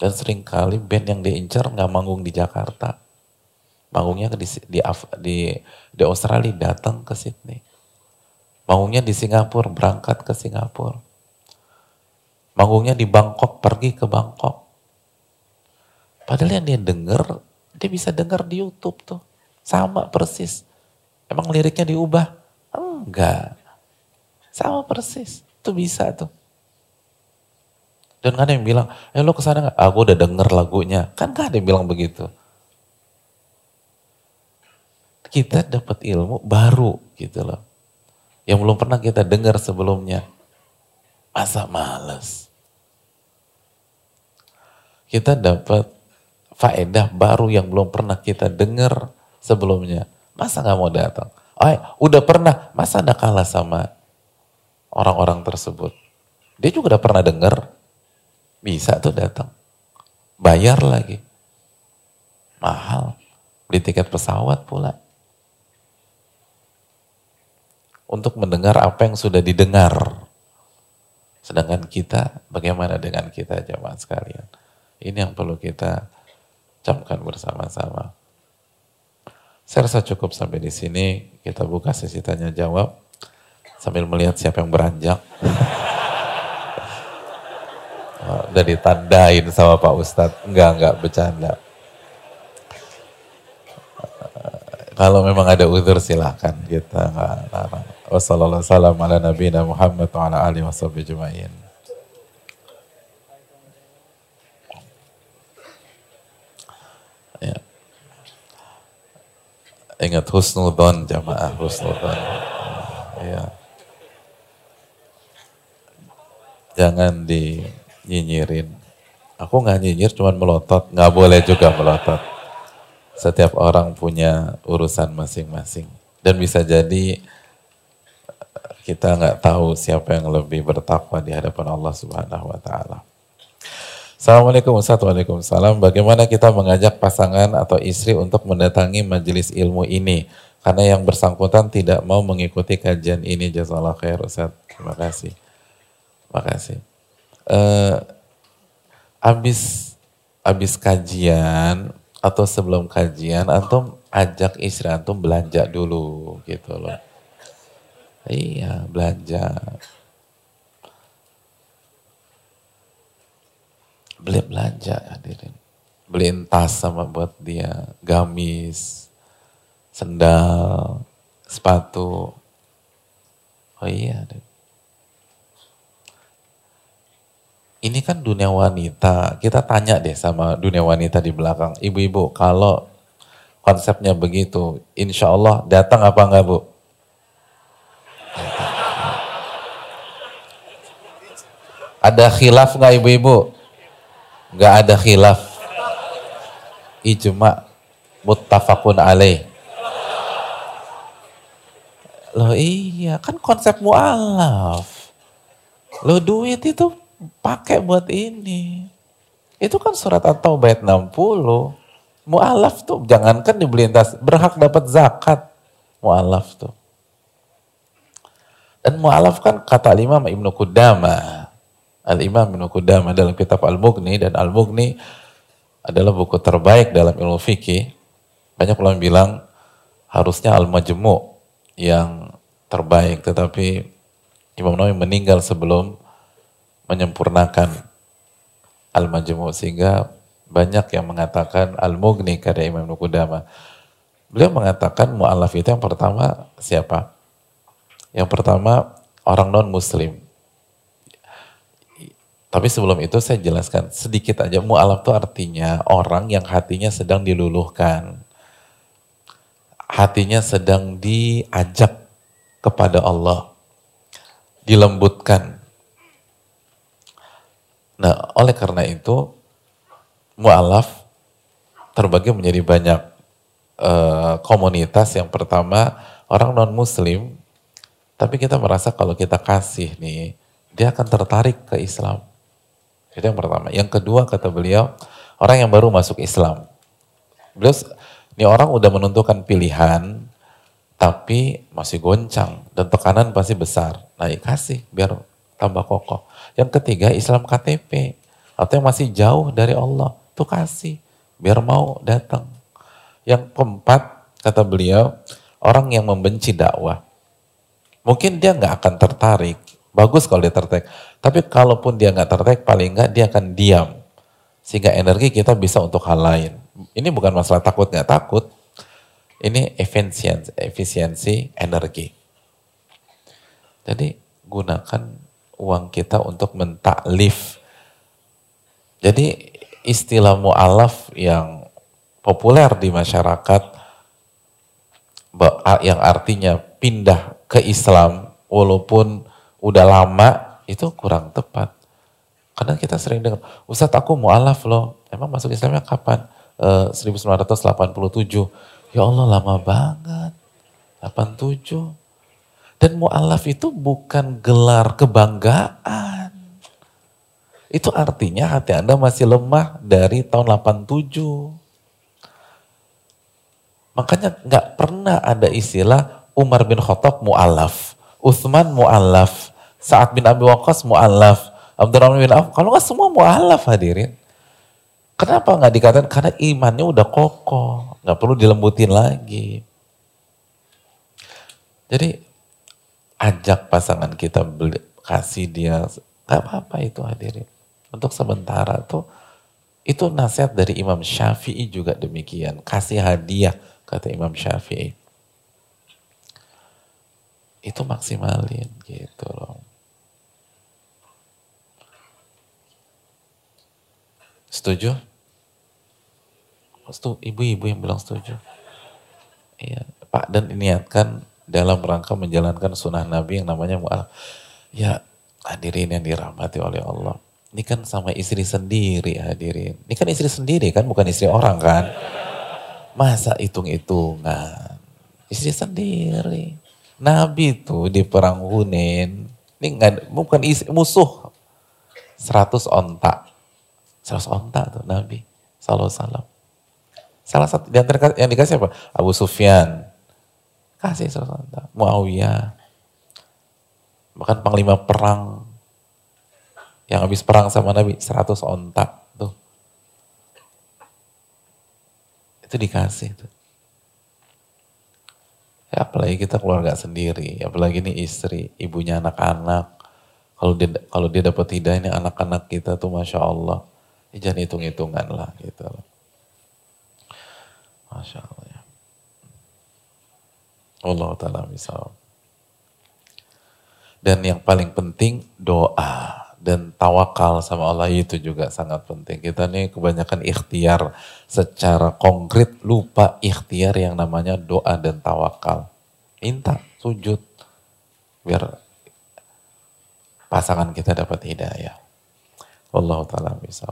Dan sering kali band yang diincar nggak manggung di Jakarta. Manggungnya di, di, di, di Australia datang ke Sydney. Manggungnya di Singapura, berangkat ke Singapura. Manggungnya di Bangkok, pergi ke Bangkok. Padahal yang dia denger, dia bisa denger di Youtube tuh. Sama persis. Emang liriknya diubah? Enggak. Sama persis. Itu bisa tuh. Dan kan yang bilang, eh lo ke sana gak? Aku udah denger lagunya. Kan gak ada yang bilang begitu. Kita dapat ilmu baru gitu loh. Yang belum pernah kita dengar sebelumnya. Masa males. Kita dapat faedah baru yang belum pernah kita dengar sebelumnya. Masa gak mau datang? Oh, udah pernah, masa ada kalah sama orang-orang tersebut. Dia juga udah pernah dengar, bisa tuh datang. Bayar lagi. Mahal. Beli tiket pesawat pula. Untuk mendengar apa yang sudah didengar. Sedangkan kita, bagaimana dengan kita jamaah sekalian? Ini yang perlu kita camkan bersama-sama. Saya rasa cukup sampai di sini. Kita buka sesi tanya jawab sambil melihat siapa yang beranjak. Oh, udah ditandain sama Pak Ustadz. Enggak, enggak, bercanda. Kalau memang ada uzur silahkan kita enggak larang. Wassalamualaikum ala nabiyina Muhammad wa ala Ya. Ingat husnudon jamaah husnudon. Ya. jangan dinyinyirin. Aku nggak nyinyir, cuman melotot. Nggak boleh juga melotot. Setiap orang punya urusan masing-masing. Dan bisa jadi kita nggak tahu siapa yang lebih bertakwa di hadapan Allah Subhanahu wa taala. Assalamualaikum Waalaikumsalam. Bagaimana kita mengajak pasangan atau istri untuk mendatangi majelis ilmu ini? Karena yang bersangkutan tidak mau mengikuti kajian ini. Jazakallah khair Ustaz. Terima kasih. Makasih. Uh, abis abis kajian atau sebelum kajian antum ajak istri antum belanja dulu gitu loh. Iya, belanja. Beli belanja hadirin. Beliin tas sama buat dia, gamis, sendal, sepatu. Oh iya, hadirin. ini kan dunia wanita. Kita tanya deh sama dunia wanita di belakang. Ibu-ibu, kalau konsepnya begitu, insya Allah datang apa enggak bu? Ada khilaf nggak ibu-ibu? Nggak ada khilaf. Ijma muttafaqun alaih. Loh iya, kan konsep mu'alaf. Loh duit itu pakai buat ini. Itu kan surat At-Taubah ayat 60. Mu'alaf tuh jangankan dibeli tas, berhak dapat zakat. Mu'alaf tuh. Dan mu'alaf kan kata Imam Ibnu Qudama. Al-Imam Ibnu Qudama dalam kitab Al-Mughni dan Al-Mughni adalah buku terbaik dalam ilmu fikih. Banyak ulama bilang harusnya Al-Majmu' yang terbaik tetapi Imam Nawawi meninggal sebelum menyempurnakan Al-Majmu' sehingga banyak yang mengatakan Al-Mughni karya Imam Nukudama. Beliau mengatakan mu'alaf itu yang pertama siapa? Yang pertama orang non-muslim. Tapi sebelum itu saya jelaskan sedikit aja mu'alaf itu artinya orang yang hatinya sedang diluluhkan. Hatinya sedang diajak kepada Allah. Dilembutkan Nah, oleh karena itu mu'alaf terbagi menjadi banyak uh, komunitas. Yang pertama orang non muslim, tapi kita merasa kalau kita kasih nih, dia akan tertarik ke Islam. Itu yang pertama. Yang kedua kata beliau, orang yang baru masuk Islam. Beliau, ini orang udah menentukan pilihan, tapi masih goncang dan tekanan pasti besar. Nah, ya kasih biar tambah kokoh. Yang ketiga Islam KTP atau yang masih jauh dari Allah tuh kasih biar mau datang. Yang keempat kata beliau orang yang membenci dakwah. Mungkin dia nggak akan tertarik. Bagus kalau dia tertarik. Tapi kalaupun dia nggak tertarik paling nggak dia akan diam. Sehingga energi kita bisa untuk hal lain. Ini bukan masalah takut nggak takut. Ini efisiensi, efisiensi energi. Jadi gunakan uang kita untuk mentaklif. Jadi istilah mu'alaf yang populer di masyarakat yang artinya pindah ke Islam walaupun udah lama itu kurang tepat. Karena kita sering dengar, Ustadz aku mu'alaf loh, emang masuk Islamnya kapan? E, 1987. Ya Allah lama banget. 87. Dan mu'alaf itu bukan gelar kebanggaan. Itu artinya hati Anda masih lemah dari tahun 87. Makanya nggak pernah ada istilah Umar bin Khattab mu'alaf, Uthman mu'alaf, Sa'ad bin Abi Waqqas mu'alaf, Abdurrahman bin Auf. Kalau nggak semua mu'alaf hadirin. Kenapa nggak dikatakan? Karena imannya udah kokoh, nggak perlu dilembutin lagi. Jadi ajak pasangan kita beli, kasih dia nggak apa-apa itu hadirin untuk sementara tuh itu nasihat dari Imam Syafi'i juga demikian kasih hadiah kata Imam Syafi'i itu maksimalin gitu loh setuju ibu-ibu yang bilang setuju iya Pak dan niatkan dalam rangka menjalankan sunnah Nabi yang namanya mu'alaf. Ya hadirin yang dirahmati oleh Allah. Ini kan sama istri sendiri hadirin. Ini kan istri sendiri kan bukan istri orang kan. Masa hitung-hitungan. Istri sendiri. Nabi itu di perang Hunin. Ini enggak, bukan istri, musuh. 100 ontak. 100 ontak tuh Nabi. Salam salam. Salah satu di antara yang dikasih apa? Abu Sufyan, Kasih Rasulullah. Muawiyah. Bahkan panglima perang. Yang habis perang sama Nabi. 100 ontak. Tuh. Itu dikasih. Tuh. Ya, apalagi kita keluarga sendiri, apalagi ini istri, ibunya anak-anak. Kalau dia kalau dia dapat hidayah ini anak-anak kita tuh masya Allah, ya jangan hitung-hitungan lah gitu. Masya Allah. Ya. Allah Ta'ala misal. Dan yang paling penting doa. Dan tawakal sama Allah itu juga sangat penting. Kita nih kebanyakan ikhtiar secara konkret lupa ikhtiar yang namanya doa dan tawakal. Minta, sujud, biar pasangan kita dapat hidayah. Allah ta'ala bisa.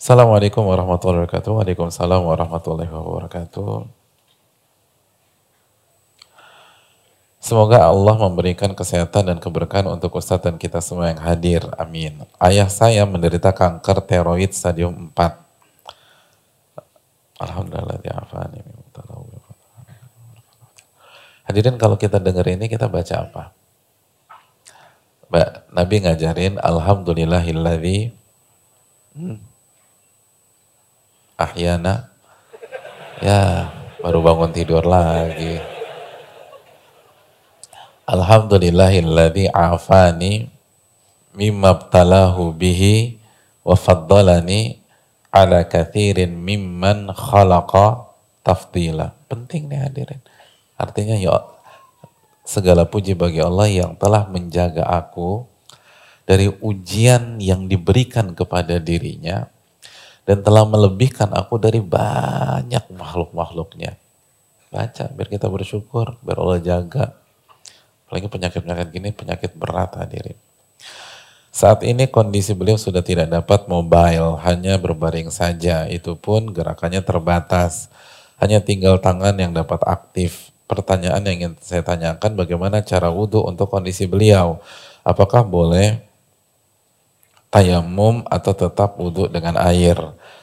Assalamualaikum warahmatullahi wabarakatuh. Waalaikumsalam warahmatullahi wabarakatuh. Semoga Allah memberikan kesehatan dan keberkahan untuk Ustadz dan kita semua yang hadir. Amin. Ayah saya menderita kanker teroid stadium 4. Alhamdulillah diafani. Hadirin kalau kita dengar ini kita baca apa? Mbak, Nabi ngajarin Alhamdulillahilladzi hmm, ahyana ya baru bangun tidur lagi Alhamdulillahilladzi afani mimma btalahu bihi wa faddalani ala kathirin mimman khalaqa tafdila. Penting nih hadirin. Artinya ya segala puji bagi Allah yang telah menjaga aku dari ujian yang diberikan kepada dirinya dan telah melebihkan aku dari banyak makhluk-makhluknya. Baca biar kita bersyukur, biar Allah jaga. Apalagi penyakit-penyakit gini penyakit berat hadirin. Saat ini kondisi beliau sudah tidak dapat mobile, hanya berbaring saja. Itu pun gerakannya terbatas. Hanya tinggal tangan yang dapat aktif. Pertanyaan yang ingin saya tanyakan bagaimana cara wudhu untuk kondisi beliau. Apakah boleh tayamum atau tetap wudhu dengan air?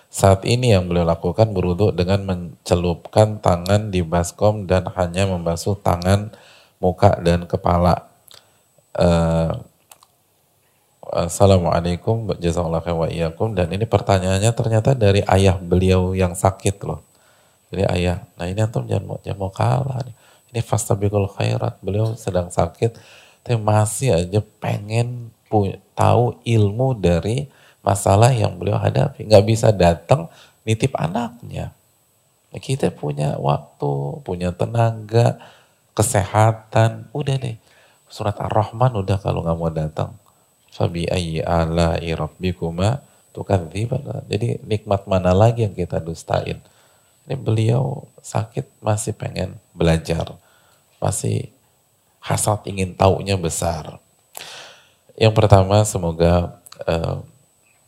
Saat ini yang beliau lakukan beruduk dengan mencelupkan tangan di baskom dan hanya membasuh tangan, muka dan kepala. Uh, Assalamualaikum jazakallahu wa iyyakum dan ini pertanyaannya ternyata dari ayah beliau yang sakit loh. Jadi ayah, nah ini antum jangan mau jangan mau kalah nih. Ini fastabikul khairat, beliau sedang sakit tapi masih aja pengen tahu ilmu dari masalah yang beliau hadapi. Nggak bisa datang nitip anaknya. Kita punya waktu, punya tenaga, kesehatan, udah deh. Surat Ar-Rahman udah kalau nggak mau datang. Fabi ayyi ala'i rabbikuma tukadziban. Jadi nikmat mana lagi yang kita dustain? Ini beliau sakit masih pengen belajar. Masih hasrat ingin taunya besar. Yang pertama semoga uh,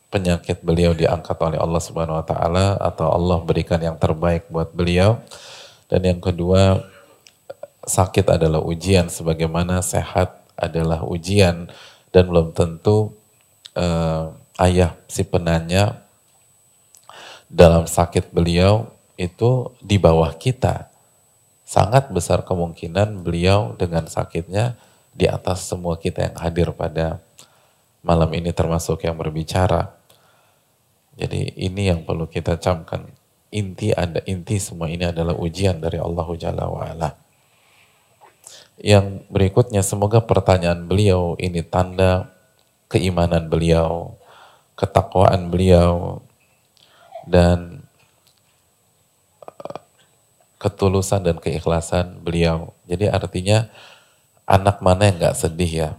penyakit beliau diangkat oleh Allah Subhanahu wa taala atau Allah berikan yang terbaik buat beliau. Dan yang kedua, sakit adalah ujian sebagaimana sehat adalah ujian dan belum tentu uh, ayah si penanya dalam sakit beliau itu di bawah kita. Sangat besar kemungkinan beliau dengan sakitnya di atas semua kita yang hadir pada malam ini termasuk yang berbicara. Jadi ini yang perlu kita camkan. Inti ada inti semua ini adalah ujian dari Allah Jalla wa'ala. Yang berikutnya semoga pertanyaan beliau ini tanda keimanan beliau, ketakwaan beliau, dan eh, ketulusan dan keikhlasan beliau. Jadi artinya anak mana yang nggak sedih ya,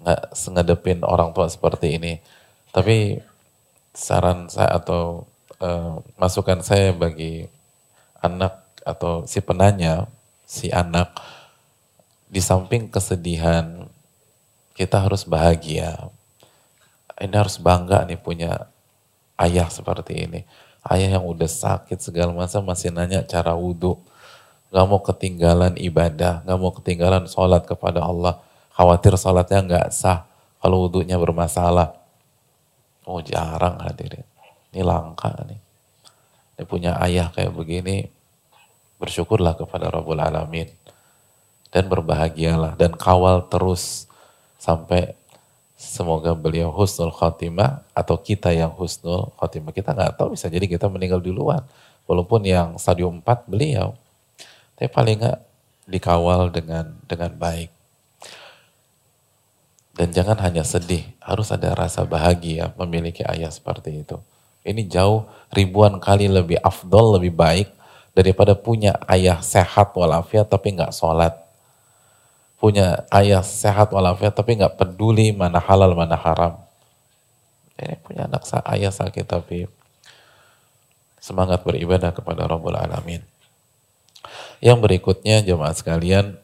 nggak ngedepin orang tua seperti ini. Tapi saran saya atau uh, masukan saya bagi anak atau si penanya, si anak, di samping kesedihan, kita harus bahagia. Ini harus bangga nih punya ayah seperti ini. Ayah yang udah sakit segala macam masih nanya cara wudhu. Gak mau ketinggalan ibadah, gak mau ketinggalan sholat kepada Allah. Khawatir sholatnya gak sah kalau wudhunya bermasalah. Oh jarang hadirin. Ini langka nih. Ini punya ayah kayak begini. Bersyukurlah kepada Rabbul Alamin. Dan berbahagialah. Dan kawal terus. Sampai semoga beliau husnul khotimah. Atau kita yang husnul khotimah. Kita nggak tahu bisa jadi kita meninggal duluan. Walaupun yang stadium 4 beliau. Tapi paling nggak dikawal dengan dengan baik. Dan jangan hanya sedih, harus ada rasa bahagia memiliki ayah seperti itu. Ini jauh ribuan kali lebih afdol, lebih baik daripada punya ayah sehat walafiat tapi nggak sholat. Punya ayah sehat walafiat tapi nggak peduli mana halal mana haram. Ini punya anak ayah sakit tapi semangat beribadah kepada Rabbul Alamin. Yang berikutnya jemaat sekalian,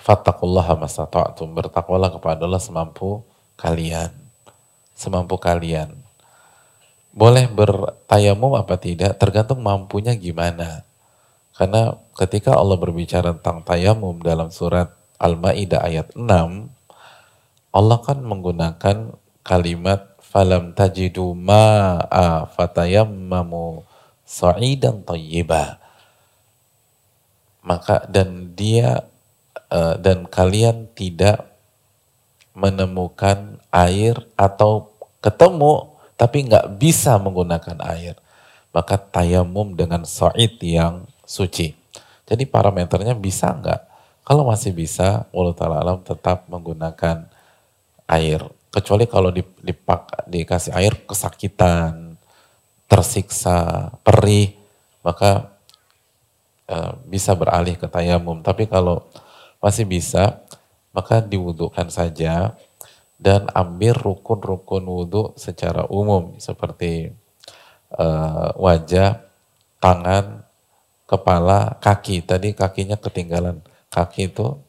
fattakullaha mastata'tum. Bertakwalah kepada Allah semampu kalian. Semampu kalian. Boleh bertayamum apa tidak, tergantung mampunya gimana. Karena ketika Allah berbicara tentang tayamum dalam surat Al-Ma'idah ayat 6, Allah kan menggunakan kalimat falam tajidu ma'a fatayammamu sa'idan tayyiba. Maka dan dia uh, dan kalian tidak menemukan air atau ketemu tapi nggak bisa menggunakan air. Maka tayamum dengan so'id yang suci. Jadi parameternya bisa nggak? Kalau masih bisa Allah Ta'ala alam tetap menggunakan air. Kecuali kalau dipak, dikasih air kesakitan tersiksa perih maka uh, bisa beralih ke tayamum tapi kalau masih bisa, maka diwudukan saja dan ambil rukun-rukun wudhu secara umum seperti uh, wajah, tangan, kepala, kaki. Tadi kakinya ketinggalan. Kaki itu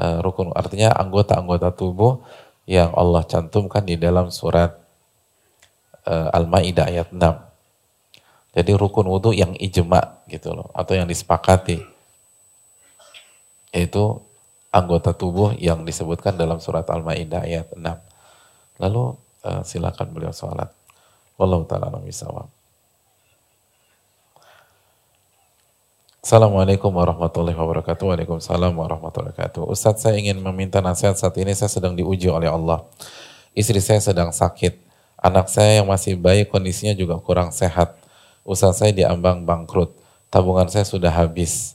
uh, rukun, artinya anggota-anggota tubuh yang Allah cantumkan di dalam surat uh, Al-Maidah ayat 6. Jadi rukun wudhu yang ijma gitu loh, atau yang disepakati yaitu anggota tubuh yang disebutkan dalam surat Al-Maidah ayat 6. Lalu uh, silakan beliau sholat. Wallahu ta'ala. Assalamualaikum warahmatullahi wabarakatuh. Waalaikumsalam warahmatullahi wabarakatuh. Ustadz saya ingin meminta nasihat saat ini saya sedang diuji oleh Allah. Istri saya sedang sakit. Anak saya yang masih baik kondisinya juga kurang sehat. Usaha saya diambang bangkrut. Tabungan saya sudah habis.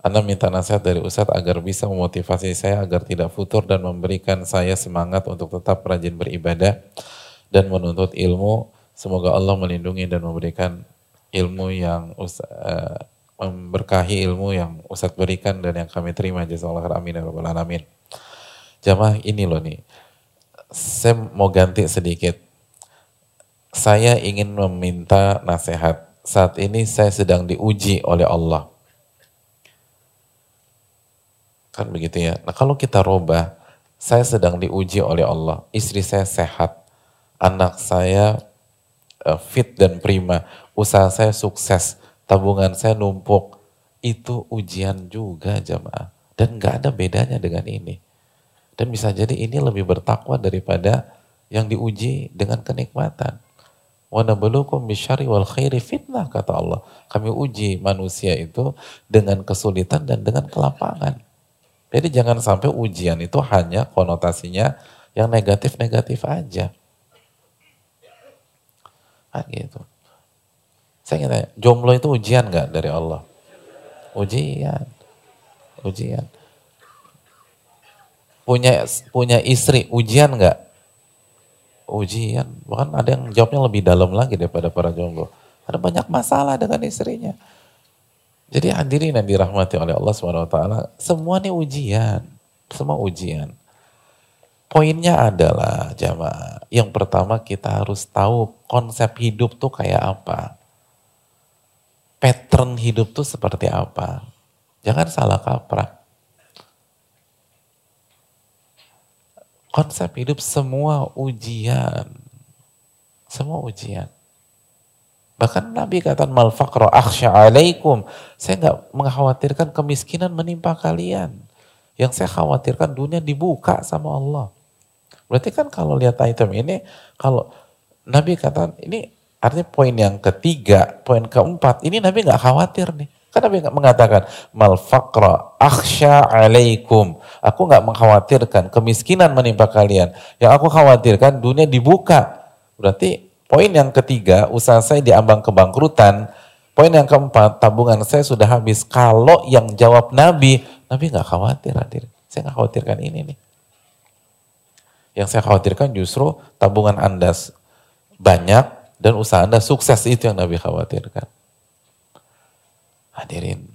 Anda minta nasihat dari Ustadz agar bisa memotivasi saya agar tidak futur dan memberikan saya semangat untuk tetap rajin beribadah dan menuntut ilmu. Semoga Allah melindungi dan memberikan ilmu yang uh, memberkahi ilmu yang Ustadz berikan dan yang kami terima. Jazakallah amin ya alamin. Jamaah ini loh nih. Saya mau ganti sedikit. Saya ingin meminta nasihat. Saat ini saya sedang diuji oleh Allah Kan begitu ya. Nah kalau kita robah, saya sedang diuji oleh Allah. Istri saya sehat. Anak saya uh, fit dan prima. Usaha saya sukses. Tabungan saya numpuk. Itu ujian juga jamaah. Dan gak ada bedanya dengan ini. Dan bisa jadi ini lebih bertakwa daripada yang diuji dengan kenikmatan. Wa nabluukum wal khairi fitnah kata Allah. Kami uji manusia itu dengan kesulitan dan dengan kelapangan. Jadi jangan sampai ujian itu hanya konotasinya yang negatif-negatif aja. Kan gitu. Saya ingin tanya, jomblo itu ujian nggak dari Allah? Ujian. Ujian. Punya punya istri, ujian nggak? Ujian. Bahkan ada yang jawabnya lebih dalam lagi daripada para jomblo. Ada banyak masalah dengan istrinya. Jadi hadirin yang dirahmati oleh Allah SWT, semua ini ujian. Semua ujian. Poinnya adalah jamaah, yang pertama kita harus tahu konsep hidup tuh kayak apa. Pattern hidup tuh seperti apa. Jangan salah kaprah. Konsep hidup semua ujian. Semua ujian. Bahkan Nabi kata mal faqra akhsha alaikum. Saya nggak mengkhawatirkan kemiskinan menimpa kalian. Yang saya khawatirkan dunia dibuka sama Allah. Berarti kan kalau lihat item ini, kalau Nabi kata ini artinya poin yang ketiga, poin keempat, ini Nabi nggak khawatir nih. Kan Nabi mengatakan mal faqra akhsha alaikum. Aku nggak mengkhawatirkan kemiskinan menimpa kalian. Yang aku khawatirkan dunia dibuka. Berarti Poin yang ketiga, usaha saya diambang kebangkrutan, Poin yang keempat, tabungan saya sudah habis. Kalau yang jawab Nabi, Nabi nggak khawatir hadir. Saya nggak khawatirkan ini nih. Yang saya khawatirkan justru tabungan Anda banyak dan usaha Anda sukses itu yang Nabi khawatirkan. Hadirin,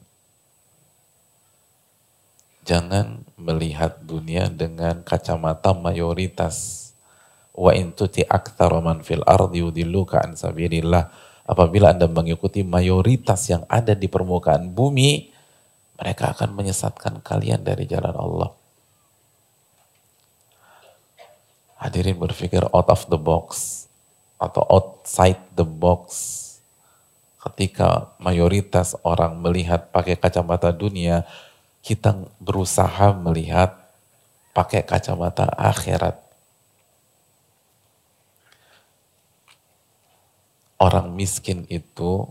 jangan melihat dunia dengan kacamata mayoritas. Wa intuti aktsara man fil ardi yudilluka an sabilillah. Apabila Anda mengikuti mayoritas yang ada di permukaan bumi, mereka akan menyesatkan kalian dari jalan Allah. Hadirin berpikir out of the box atau outside the box. Ketika mayoritas orang melihat pakai kacamata dunia, kita berusaha melihat pakai kacamata akhirat. Orang miskin itu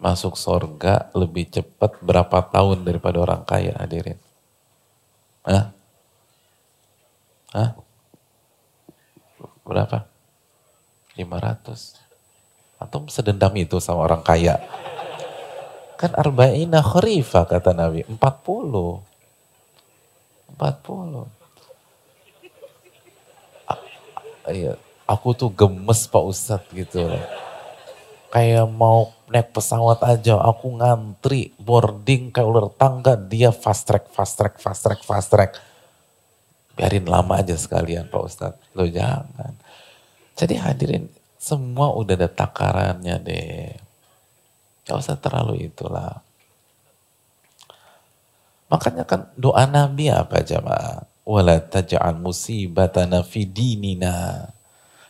masuk sorga lebih cepat berapa tahun daripada orang kaya hadirin? Hah? Hah? Berapa? 500. Atau sedendam itu sama orang kaya. Kan arba'ina kharifa kata Nabi. 40. 40. Iya, aku tuh gemes Pak Ustadz gitu loh. Kayak mau naik pesawat aja, aku ngantri, boarding kayak ular tangga, dia fast track, fast track, fast track, fast track. Biarin lama aja sekalian Pak Ustadz. Lo jangan. Jadi hadirin, semua udah ada takarannya deh. Gak usah terlalu itulah. Makanya kan doa Nabi apa jamaah? Wala taj'al musibatana fi dinina.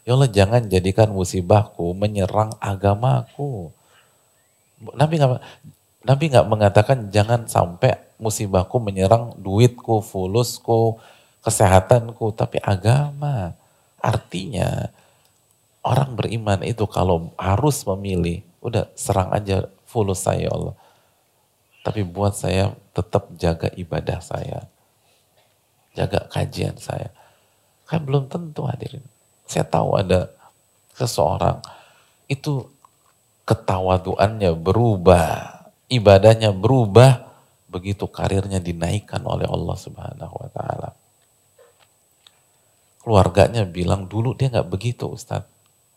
Ya Allah jangan jadikan musibahku menyerang agamaku. Nabi nggak Nabi nggak mengatakan jangan sampai musibahku menyerang duitku, fulusku, kesehatanku, tapi agama. Artinya orang beriman itu kalau harus memilih Udah serang aja fulus saya ya Allah. Tapi buat saya tetap jaga ibadah saya. Jaga kajian saya. Kan belum tentu hadirin. Saya tahu ada seseorang itu ketawaduannya berubah, ibadahnya berubah, begitu karirnya dinaikkan oleh Allah Subhanahu wa taala. Keluarganya bilang dulu dia nggak begitu Ustadz.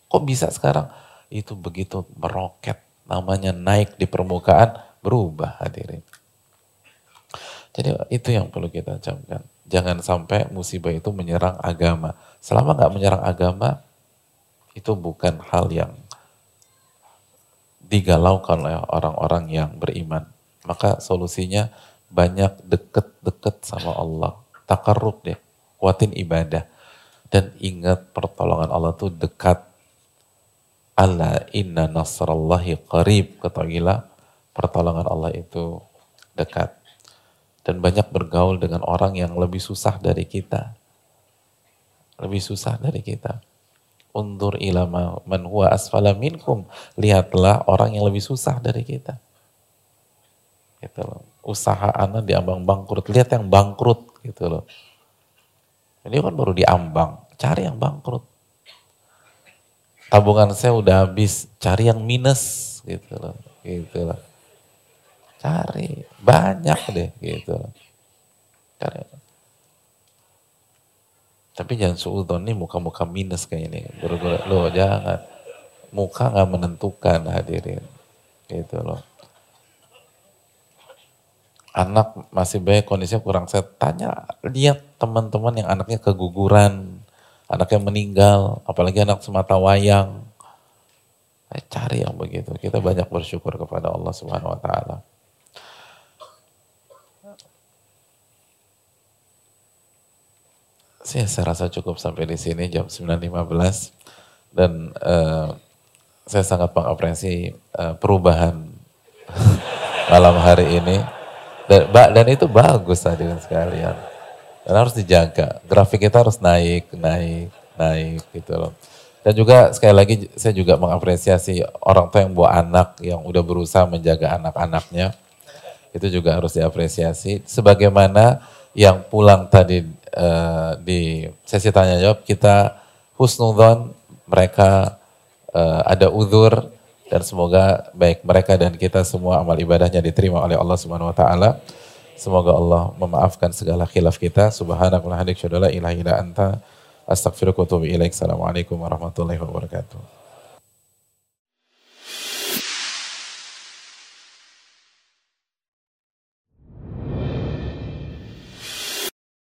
Kok bisa sekarang? Itu begitu meroket, namanya naik di permukaan, berubah hadirin. Jadi itu yang perlu kita camkan. Jangan sampai musibah itu menyerang agama. Selama nggak menyerang agama, itu bukan hal yang digalaukan oleh orang-orang yang beriman. Maka solusinya banyak deket-deket sama Allah. Takarrub deh, kuatin ibadah. Dan ingat pertolongan Allah tuh dekat Alla inna nasrallahi qarib. Ketahuilah pertolongan Allah itu dekat. Dan banyak bergaul dengan orang yang lebih susah dari kita. Lebih susah dari kita. Undur ilama man huwa asfala minkum. Lihatlah orang yang lebih susah dari kita. Gitu loh. Usaha anak diambang bangkrut. Lihat yang bangkrut gitu loh. Ini kan baru diambang. Cari yang bangkrut tabungan saya udah habis, cari yang minus gitu loh, gitu loh. Cari, banyak deh gitu loh. Cari. Tapi jangan suudon nih muka-muka minus kayak ini. Buru-buru, loh jangan. Muka nggak menentukan hadirin. Gitu loh. Anak masih banyak kondisinya kurang sehat. Tanya, lihat teman-teman yang anaknya keguguran anak yang meninggal, apalagi anak semata wayang. Eh, cari yang begitu. Kita banyak bersyukur kepada Allah Subhanahu wa taala. Saya, saya rasa cukup sampai di sini jam 9.15 dan uh, saya sangat mengapresiasi uh, perubahan malam hari ini dan, dan itu bagus hadirin sekalian. Dan harus dijaga. Grafik kita harus naik, naik, naik gitu loh. Dan juga sekali lagi saya juga mengapresiasi orang tua yang bawa anak yang udah berusaha menjaga anak-anaknya. Itu juga harus diapresiasi. Sebagaimana yang pulang tadi uh, di sesi tanya jawab kita husnudon mereka uh, ada udur dan semoga baik mereka dan kita semua amal ibadahnya diterima oleh Allah Subhanahu wa taala. Semoga Allah memaafkan segala khilaf kita. Subhanakallahumma wa bihamdika anta astaghfiruka wa atubu ilaik. Assalamualaikum warahmatullahi wabarakatuh.